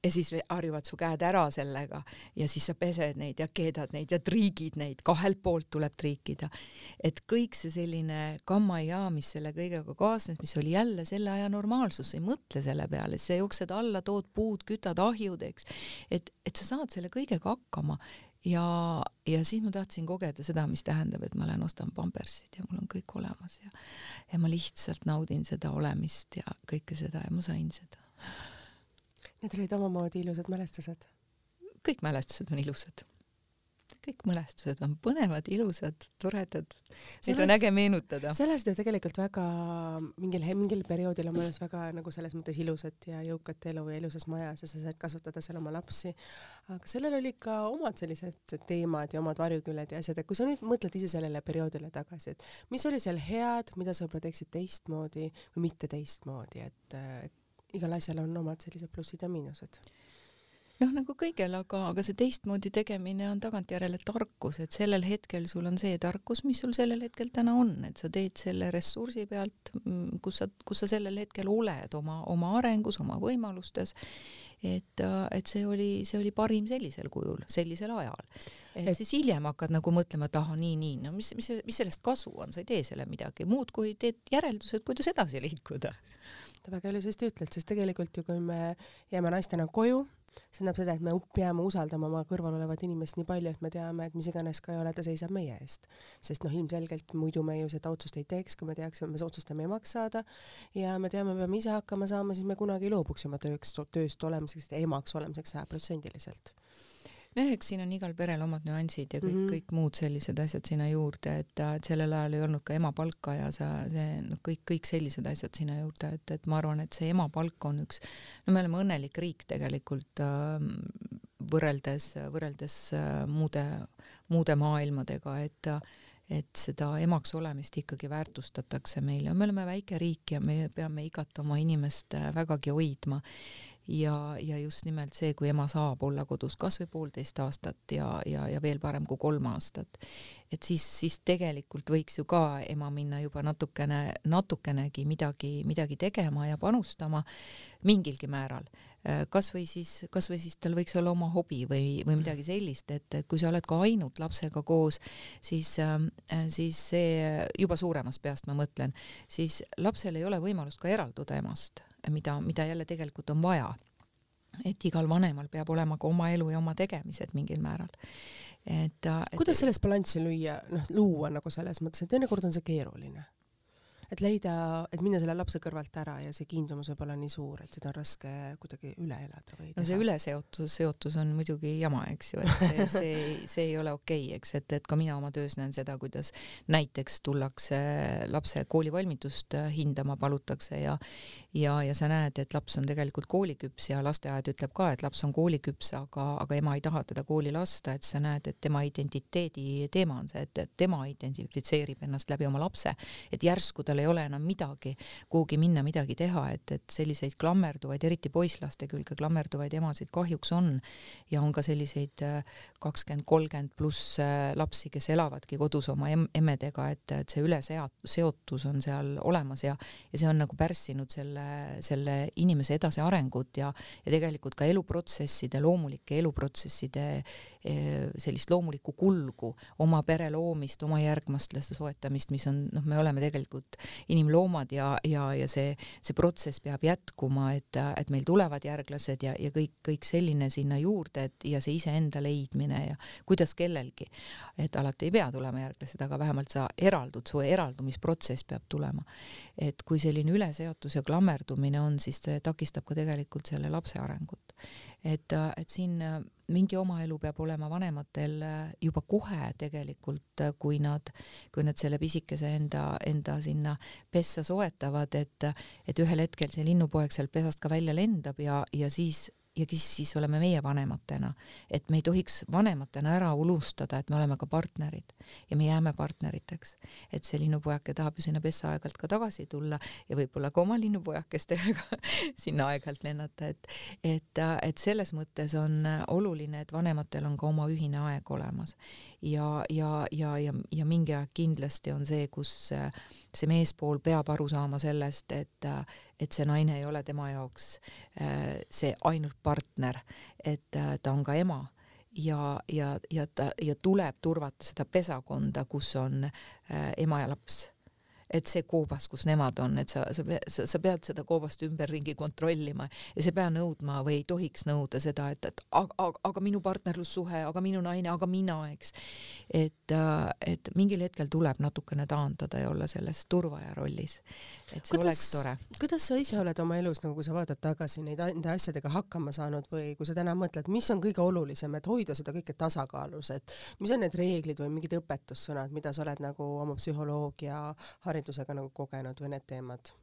Speaker 2: ja siis harjuvad su käed ära sellega ja siis sa pesed neid ja keedad neid ja triigid neid, kahelt poolt tuleb triikida. et kõik see selline kammajaa, mis selle kõigega kaasnes, mis oli jälle selle aja normaalsus, sa ei mõtle selle peale, sa jooksed alla, tood puud, kütad ahjud, eks. et, et sa saad selle kõigega hakkama ja, ja siis ma tahtsin kogeda seda, mis tähendab, et ma lähen ostan pampersid ja mul on kõik olemas ja ja ma lihtsalt naudin seda olemist ja kõike seda ja ma sain seda
Speaker 1: Need olid omamoodi ilusad mälestused?
Speaker 2: kõik mälestused on ilusad. kõik mälestused on põnevad, ilusad, toredad. Neid on äge meenutada.
Speaker 1: sa elasid ju tegelikult väga mingil, mingil perioodil oma elus väga nagu selles mõttes ilusat ja jõukat elu ja ilusas majas ja sa said kasvatada seal oma lapsi. aga sellel olid ka omad sellised teemad ja omad varjuküljed ja asjad, et kui sa nüüd mõtled ise sellele perioodile tagasi, et mis oli seal head, mida sa võib-olla teeksid teistmoodi või mitte teistmoodi, et, et igal asjal on omad sellised plussid ja miinused
Speaker 2: noh, nagu kõigel, aga, aga see teistmoodi tegemine on tagantjärele tarkus, et sellel hetkel sul on see tarkus, mis sul sellel hetkel täna on, et sa teed selle ressursi pealt, mm, kus sa, kus sa sellel hetkel oled oma, oma arengus, oma võimalustes. et, et see oli, see oli parim sellisel kujul, sellisel ajal. et siis hiljem hakkad nagu mõtlema, et ahah, nii, nii, no mis, mis, mis sellest kasu on, sa ei tee selle midagi muud, kui teed järeldused, kuidas edasi liikuda
Speaker 1: väga ilusasti ütled, sest tegelikult ju kui me jääme naistena koju, see tähendab seda, et me peame usaldama oma kõrval olevat inimest nii palju, et me teame, et mis iganes ka ei ole, ta seisab meie eest. sest noh, ilmselgelt muidu me ju seda otsust ei teeks, kui me teaksime, me otsustame emaks saada ja me teame, me peame ise hakkama saama, siis me kunagi loobuks oma tööks, tööst olemiseks, emaks olemiseks sajaprotsendiliselt
Speaker 2: nojah, eks siin on igal perel omad nüansid ja kõik mm, -hmm. kõik muud sellised asjad sinna juurde, et, et sellel ajal ei olnud ka emapalka ja sa, see noh, kõik, kõik sellised asjad sinna juurde, et, et ma arvan, et see emapalk on üks, no me oleme õnnelik riik tegelikult äh, võrreldes, võrreldes äh, muude, muude maailmadega, et et seda emaks olemist ikkagi väärtustatakse meil ja me oleme väike riik ja me peame igat oma inimest äh, vägagi hoidma ja, ja just nimelt see, kui ema saab olla kodus kas või poolteist aastat ja, ja, ja veel parem kui kolm aastat, et siis, siis tegelikult võiks ju ka ema minna juba natukene, natukenegi midagi, midagi tegema ja panustama mingilgi määral. kas või siis, kas või siis tal võiks olla oma hobi või, või midagi sellist, et kui sa oled ka ainult lapsega koos, siis, siis see juba suuremast peast ma mõtlen, siis lapsel ei ole võimalust ka eralduda emast mida, mida jälle tegelikult on vaja. et igal vanemal peab olema ka oma elu ja oma tegemised mingil määral. et, et
Speaker 1: kuidas selles balanssi lüüa, noh, luua nagu selles mõttes, et teinekord on see keeruline et leida, et minna selle lapse kõrvalt ära ja see kiindumus võib olla nii suur, et seda on raske kuidagi üle elada või
Speaker 2: no see üleseotus, seotus on muidugi jama, eks ju, et see, see, see ei ole okei okay,, eks, et, et ka mina oma töös näen seda, kuidas näiteks tullakse lapse koolivalmidust hindama, palutakse ja ja, ja sa näed, et laps on tegelikult kooliküps ja lasteaed ütleb ka, et laps on kooliküps, aga, aga ema ei taha teda kooli lasta, et sa näed, et tema identiteedi teema on see, et, et tema identifitseerib ennast läbi oma lapse, et järsku tal ei ole enam midagi, kuhugi minna, midagi teha, et, et selliseid klammerduvaid, eriti poisslaste külge klammerduvaid emasid kahjuks on. Ja on ka selliseid äh, kakskümmend, kolmkümmend pluss äh, lapsi, kes elavadki kodus oma em emmedega, et, et see üleseotus on seal olemas ja, ja see on nagu pärssinud selle, selle inimese edasiarengut ja, ja tegelikult ka eluprotsesside, loomulike eluprotsesside Eh, sellist loomulikku kulgu, oma pere loomist, oma järgmastlaste soetamist, mis on noh, me oleme tegelikult inimloomad ja, ja, ja see, see protsess peab jätkuma, et, et meil tulevad järglased ja, ja kõik, kõik selline sinna juurde, et ja see iseenda leidmine ja kuidas kellelgi, et alati ei pea tulema järglased, aga vähemalt sa eraldud, su eraldumisprotsess peab tulema. et kui selline üleseotus ja klammerdumine on, siis see takistab ka tegelikult selle lapse arengut et, et siin mingi oma elu peab olema vanematel äh, juba kohe tegelikult, äh, kui nad, kui nad selle pisikese enda, enda sinna pessa soetavad, et, et ühel hetkel see linnupoeg sealt pesast ka välja lendab ja, ja siis ja kes siis oleme meie vanematena, et me ei tohiks vanematena ära unustada, et me oleme ka partnerid ja me jääme partneriteks. et see linnupojake tahab ju sinna pessa aeg-ajalt ka tagasi tulla ja võib-olla ka oma linnupojakestega sinna aeg-ajalt lennata, et et, et selles mõttes on oluline, et vanematel on ka oma ühine aeg olemas ja, ja, ja, ja, ja mingi aeg kindlasti on see, kus see meespool peab aru saama sellest, et, et see naine ei ole tema jaoks äh, see ainult partner, et äh, ta on ka ema. Ja, ja, ja ta ja tuleb turvata seda pesakonda, kus on äh, ema ja laps et see koobas, kus nemad on, et sa, sa, sa, sa pead seda koobast ümberringi kontrollima ja sa ei pea nõudma või ei tohiks nõuda seda, et, et aga, aga, aga minu partnerlussuhe, aga minu naine, aga mina, eks. et, äh, et mingil hetkel tuleb natukene taandada ja olla selles turvaja rollis et see kuidas, oleks tore.
Speaker 1: kuidas sa ise oled oma elus nagu, kui sa vaatad tagasi neid nende asjadega hakkama saanud või kui sa täna mõtled, mis on kõige olulisem, et hoida seda kõike tasakaalus, et mis on need reeglid või mingid õpetussõnad, mida sa oled nagu oma psühholoogia haridusega nagu kogenud või need teemad?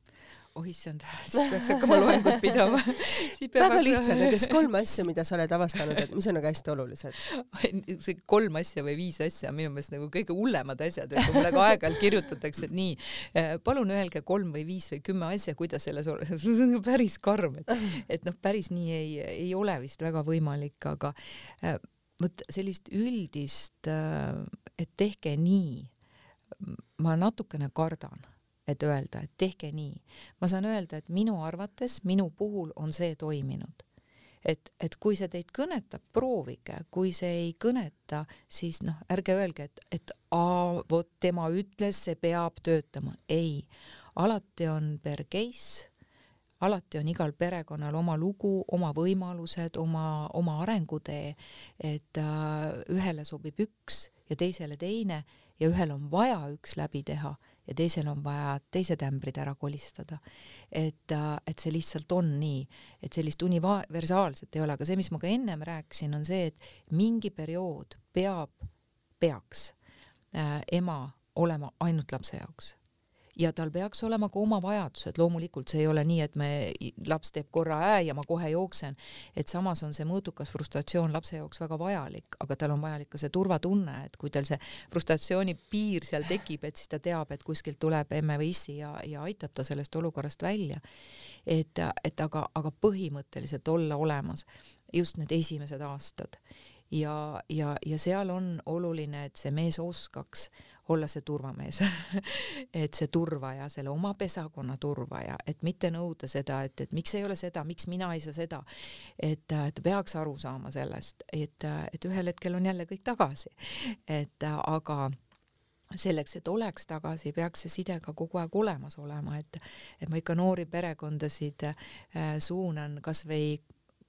Speaker 2: Oh issand, siis peaks hakkama loengut pidama.
Speaker 1: Väga hakkama... lihtsad, nendest kolm asja, mida sa oled avastanud, et mis on nagu hästi olulised?
Speaker 2: See kolm asja või viis asja on minu meelest nagu kõige hullemad asjad, et kui mulle ka aeg-ajalt kirjutatakse, et nii, eh, palun öelge kolm või viis või kümme asja, kuidas selles olla, see on nagu päris karm, et, et noh, päris nii ei, ei ole vist väga võimalik, aga äh, vot sellist üldist, äh, et tehke nii, ma natukene kardan et öelda, et tehke nii. ma saan öelda, et minu arvates, minu puhul on see toiminud. et, et kui see teid kõnetab, proovige, kui see ei kõneta, siis noh, ärge öelge, et, et aa, vot tema ütles, see peab töötama. ei, alati on per case alati on igal perekonnal oma lugu, oma võimalused, oma, oma arengutee, et äh, ühele sobib üks ja teisele teine ja ühel on vaja üks läbi teha ja teisel on vaja teised ämbrid ära kolistada. et, äh, et see lihtsalt on nii, et sellist universaalset ei ole, aga see, mis ma ka ennem rääkisin, on see, et mingi periood peab, peaks äh, ema olema ainult lapse jaoks ja tal peaks olema ka oma vajadused, loomulikult see ei ole nii, et me, laps teeb korra ää ja ma kohe jooksen, et samas on see mõõdukas frustratsioon lapse jaoks väga vajalik, aga tal on vajalik ka see turvatunne, et kui tal see frustratsiooni piir seal tekib, et siis ta teab, et kuskilt tuleb emme või issi ja, ja aitab ta sellest olukorrast välja. et, et aga, aga põhimõtteliselt olla olemas just need esimesed aastad. Ja, ja, ja seal on oluline, et see mees oskaks olla see turvamees et see turvaja, selle oma pesakonna turvaja, et mitte nõuda seda, et, et miks ei ole seda, miks mina ei saa seda. et ta peaks aru saama sellest, et, et ühel hetkel on jälle kõik tagasi. et aga selleks, et oleks tagasi, peaks see side ka kogu aeg olemas olema, et, et ma ikka noori perekondasid äh, suunan kasvõi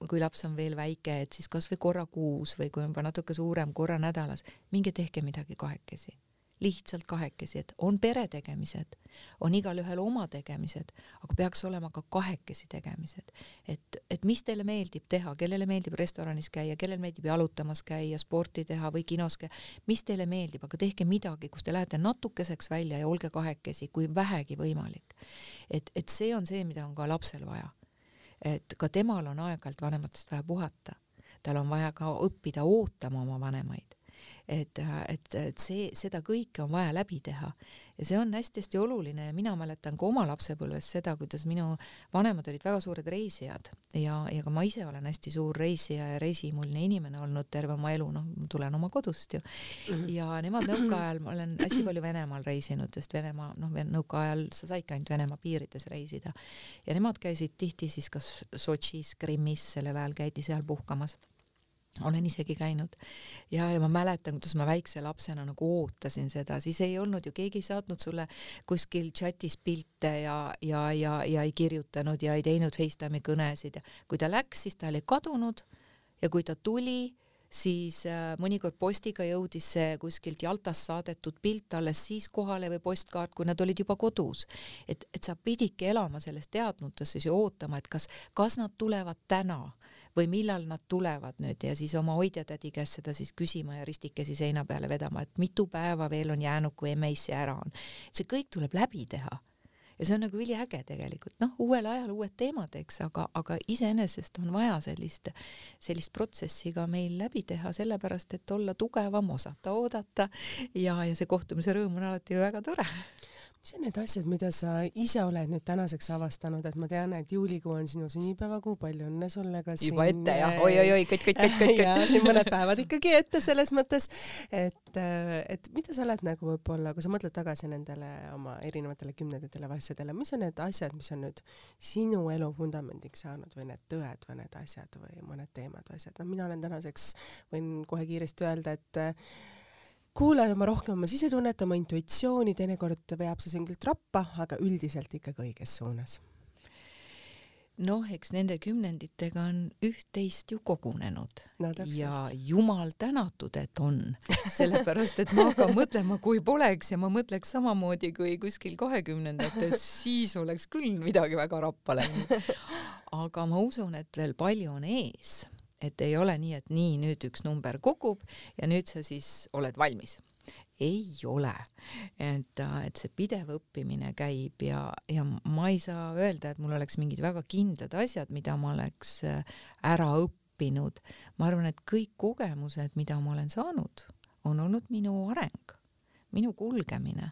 Speaker 2: kui laps on veel väike, et siis kasvõi korra kuus või kui on juba natuke suurem, korra nädalas, minge tehke midagi kahekesi lihtsalt kahekesi, et on peretegemised, on igalühel oma tegemised, aga peaks olema ka kahekesi tegemised. et, et mis teile meeldib teha, kellele meeldib restoranis käia, kellele meeldib jalutamas käia, sporti teha või kinos käia, mis teile meeldib, aga tehke midagi, kus te lähete natukeseks välja ja olge kahekesi, kui vähegi võimalik. et, et see on see, mida on ka lapsel vaja. et ka temal on aeg-ajalt vanematest vaja puhata tal on vaja ka õppida ootama oma vanemaid et, et, et see, seda kõike on vaja läbi teha. Ja see on hästi-hästi oluline ja mina mäletan ka oma lapsepõlvest seda, kuidas minu vanemad olid väga suured reisijad. Ja, ja ka ma ise olen hästi suur reisija ja reisihimuline inimene olnud terve oma elu, noh, tulen oma kodust ju. Mhm. ja nemad nõukaajal, ma olen hästi palju Venemaal reisinud, sest Venemaa, noh, nõukaajal sa saidki ainult Venemaa piirides reisida. Ja nemad käisid tihti siis kas Sotšis, Krimmis, sellel ajal käidi seal puhkamas olen isegi käinud. Ja, ja ma mäletan, kuidas ma väikse lapsena nagu ootasin seda, siis ei olnud ju, keegi saatnud sulle kuskil chatis pilte ja, ja, ja, ja ei kirjutanud ja ei teinud Facetime'i kõnesid. Ja kui ta läks, siis ta oli kadunud. Ja kui ta tuli, siis äh, mõnikord postiga jõudis see kuskilt Jaltast saadetud pilt alles siis kohale või postkaart, kui nad olid juba kodus. et, et sa pididki elama selles teadnuses ja ootama, et kas, kas nad tulevad täna või millal nad tulevad nüüd ja siis oma hoidjatädi käest seda siis küsima ja ristikesi seina peale vedama, et mitu päeva veel on jäänud, kui emme-issi ära on. see kõik tuleb läbi teha. Ja see on nagu üliäge tegelikult, noh, uuel ajal uued teemad, eks, aga, aga iseenesest on vaja sellist, sellist protsessi ka meil läbi teha, sellepärast et olla tugevam, osata oodata. Ja, ja see kohtumise rõõm on alati ju väga tore
Speaker 1: mis on need asjad, mida sa ise oled nüüd tänaseks avastanud, et ma tean, et juulikuu on sinu sünnipäevakuu, palju õnne sulle ka
Speaker 2: siin. juba ette jah, oi-oi-oi, kõik, kõik, kõik, kõik.
Speaker 1: ja siin mõned päevad ikkagi ette selles mõttes, et, et mida sa oled nagu võib-olla, kui sa mõtled tagasi nendele oma erinevatele kümnendatele asjadele, mis on need asjad, mis on nüüd sinu elu vundamendiks saanud või need tõed või need asjad või mõned teemad või asjad, noh, mina olen tänaseks, võin kohe kiiresti öelda, et kuula oma rohkem oma sisetunnet, oma intuitsiooni, teinekord veab see sind küll trappa, aga üldiselt ikkagi õiges suunas.
Speaker 2: noh, eks nende kümnenditega on üht-teist ju kogunenud
Speaker 1: no,
Speaker 2: ja jumal tänatud, et on, sellepärast et ma hakkan mõtlema, kui poleks ja ma mõtleks samamoodi kui kuskil kahekümnendates, siis oleks küll midagi väga rappa läinud. aga ma usun, et veel palju on ees et ei ole nii, et nii, nüüd üks number kukub ja nüüd sa siis oled valmis. ei ole, et, et see pidev õppimine käib ja, ja ma ei saa öelda, et mul oleks mingid väga kindlad asjad, mida ma oleks äh, ära õppinud. ma arvan, et kõik kogemused, mida ma olen saanud, on olnud minu areng, minu kulgemine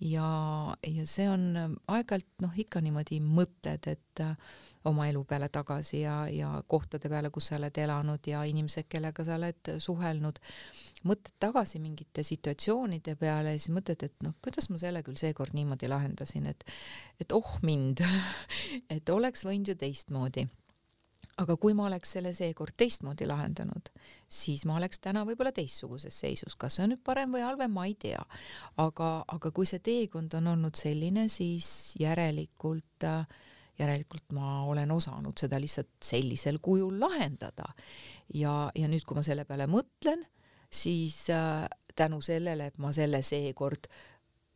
Speaker 2: ja, ja see on aeg-ajalt noh, ikka niimoodi mõtled, et äh, oma elu peale tagasi ja, ja kohtade peale, kus sa oled elanud ja inimesed, kellega sa oled suhelnud. mõtled tagasi mingite situatsioonide peale ja siis mõtled, et noh, kuidas ma selle küll seekord niimoodi lahendasin, et, et oh mind et oleks võinud ju teistmoodi aga kui ma oleks selle seekord teistmoodi lahendanud, siis ma oleks täna võib-olla teistsuguses seisus, kas see on nüüd parem või halvem, ma ei tea. aga, aga kui see teekond on olnud selline, siis järelikult äh, järelikult ma olen osanud seda lihtsalt sellisel kujul lahendada. ja, ja nüüd, kui ma selle peale mõtlen, siis äh, tänu sellele, et ma selle seekord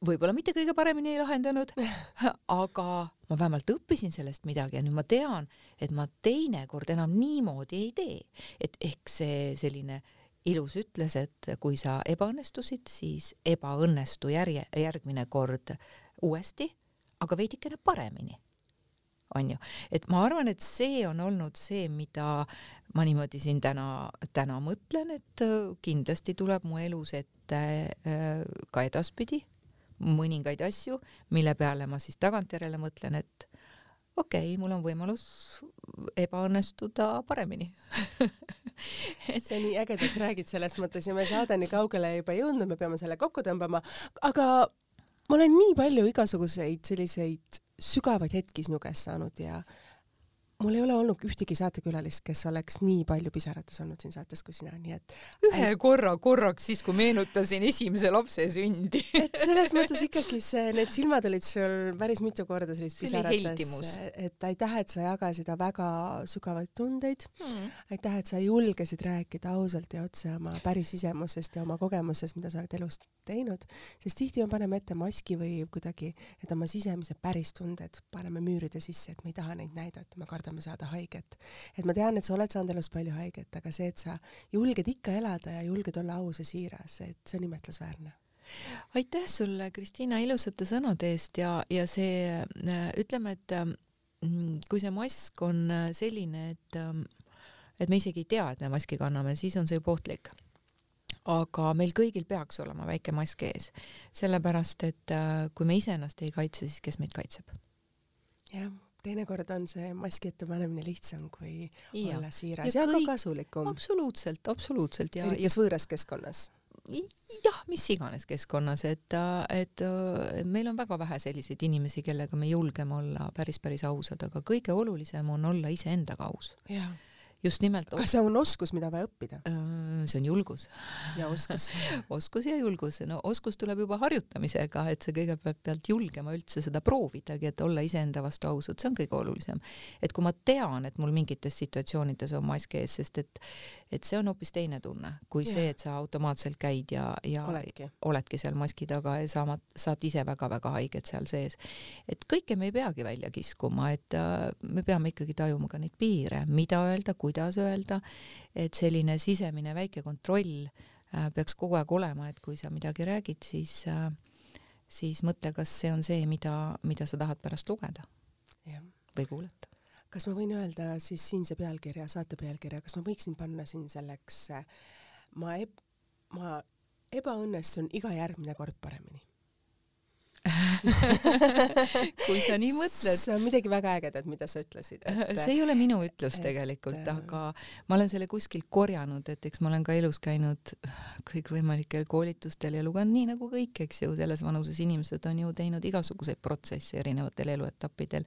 Speaker 2: võib-olla mitte kõige paremini ei lahendanud, aga ma vähemalt õppisin sellest midagi ja nüüd ma tean, et ma teinekord enam niimoodi ei tee. et ehk see selline ilus ütles, et kui sa ebaõnnestusid, siis ebaõnnestu järje, järgmine kord uuesti, aga veidikene paremini on ju, et ma arvan, et see on olnud see, mida ma niimoodi siin täna, täna mõtlen, et äh, kindlasti tuleb mu elus ette äh, ka edaspidi mõningaid asju, mille peale ma siis tagantjärele mõtlen, et okei okay,, mul on võimalus ebaõnnestuda paremini
Speaker 1: on nii ägedalt räägid selles mõttes ja me saade nii kaugele juba jõudnud, me peame selle kokku tõmbama, aga ma olen nii palju igasuguseid selliseid sügavaid hetki sinu käest saanud ja mul ei ole olnud ühtegi saatekülalist, kes oleks nii palju pisarates olnud siin saates kui sina, nii et
Speaker 2: ühe äi... korra korraks siis, kui meenutasin esimese lapse sündi.
Speaker 1: Et selles mõttes ikkagi see, need silmad olid sul päris mitu korda sellist pisarates, et aitäh, et sa jagasid väga sügavaid tundeid. Hmm.. aitäh, et sa julgesid rääkida ausalt ja otse oma päris sisemusest ja oma kogemusest, mida sa oled elus teinud, sest tihti me paneme ette maski või kuidagi need oma sisemised päris tunded paneme müüride sisse, et me ei taha neid näidata, me kardame saada haiget. et ma tean, et sa oled saanud elus palju haiget, aga see, et sa julged ikka elada ja julged olla aus ja siiras, et see on imetlusväärne
Speaker 2: aitäh sulle, Kristiina, ilusate sõnade eest ja, ja see, ütleme, et mm, kui see mask on selline, et, et me isegi ei tea, et me maski kanname, siis on see juba ohtlik aga meil kõigil peaks olema väike mask ees, sellepärast et kui me iseennast ei kaitse, siis kes meid kaitseb?
Speaker 1: jah, teinekord on see maski ette panemine lihtsam kui ja. olla siiras ja, ja kõik... ka kasulikum.
Speaker 2: absoluutselt, absoluutselt
Speaker 1: ja eriti võõras keskkonnas
Speaker 2: jah, mis iganes keskkonnas, et, et meil on väga vähe selliseid inimesi, kellega me julgeme olla päris, päris ausad, aga kõige olulisem on olla iseendaga aus. Just nimelt.
Speaker 1: kas see on oskus, mida vaja õppida?
Speaker 2: see on julgus.
Speaker 1: ja oskus
Speaker 2: oskus ja julgus, no oskus tuleb juba harjutamisega, et sa kõigepealt pead julgema üldse seda proovidagi, et olla iseenda vastu ausad, see on kõige olulisem. et kui ma tean, et mul mingites situatsioonides on mask ees, sest et et see on hoopis teine tunne kui ja. see, et sa automaatselt käid ja, ja
Speaker 1: oledki,
Speaker 2: oledki seal maski taga ja sa saad ise väga-väga haiget seal sees. et kõike me ei peagi välja kiskuma, et äh, me peame ikkagi tajuma ka neid piire, mida öelda, kuidas öelda, et selline sisemine väike kontroll äh, peaks kogu aeg olema, et kui sa midagi räägid, siis äh, siis mõtle, kas see on see, mida, mida sa tahad pärast lugeda ja. või kuulata
Speaker 1: kas ma võin öelda siis siinse pealkirja, saate pealkirja, kas ma võiksin panna siin selleks ma eb-, ma ebaõnnestun iga järgmine kord paremini
Speaker 2: kui sa nii mõtled.
Speaker 1: see on midagi väga ägedat, mida sa ütlesid
Speaker 2: et.... see ei ole minu ütlus et, tegelikult, aga ma olen selle kuskilt korjanud, et eks ma olen ka elus käinud kõikvõimalikel koolitustel ja lugenud nii nagu kõik, eks ju, selles vanuses inimesed on ju teinud igasuguseid protsesse erinevatel eluetappidel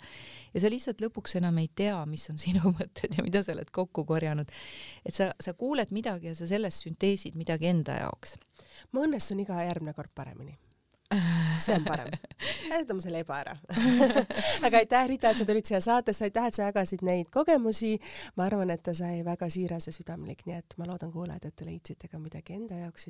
Speaker 2: ja sa lihtsalt lõpuks enam ei tea, mis on sinu mõtted ja mida sa oled kokku korjanud. et sa, sa kuuled midagi ja sa sellest sünteesid midagi enda jaoks.
Speaker 1: ma õnnestun iga järgmine kord paremini see on parem. jätame selle eba ära aga aitäh, Rita, et sa tulid siia saatesse, aitäh, et sa jagasid neid kogemusi. ma arvan, et ta sai väga siiras ja südamlik, nii et ma loodan, kuulajad, et te leidsite ka midagi enda jaoks,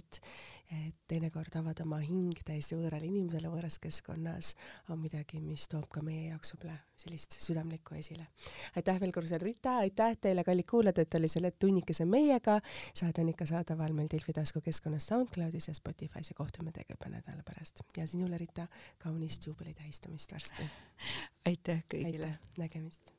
Speaker 1: et teinekord avada oma hing täiesti võõrale inimesele võõras keskkonnas on midagi, mis toob ka meie jaoks võib-olla sellist südamlikku esile. aitäh veel kord, Rita, aitäh teile, kallid kuulajad, et oli selle tunnikese meiega. saade on ikka saadaval meil Delfi taskukeskkonnas SoundCloudis ja Spotify's ja kohtume teiega juba nädala pärast ja sinule, Rita, kaunist juubeli tähistamist varsti.
Speaker 2: aitäh kõigile.
Speaker 1: nägemist.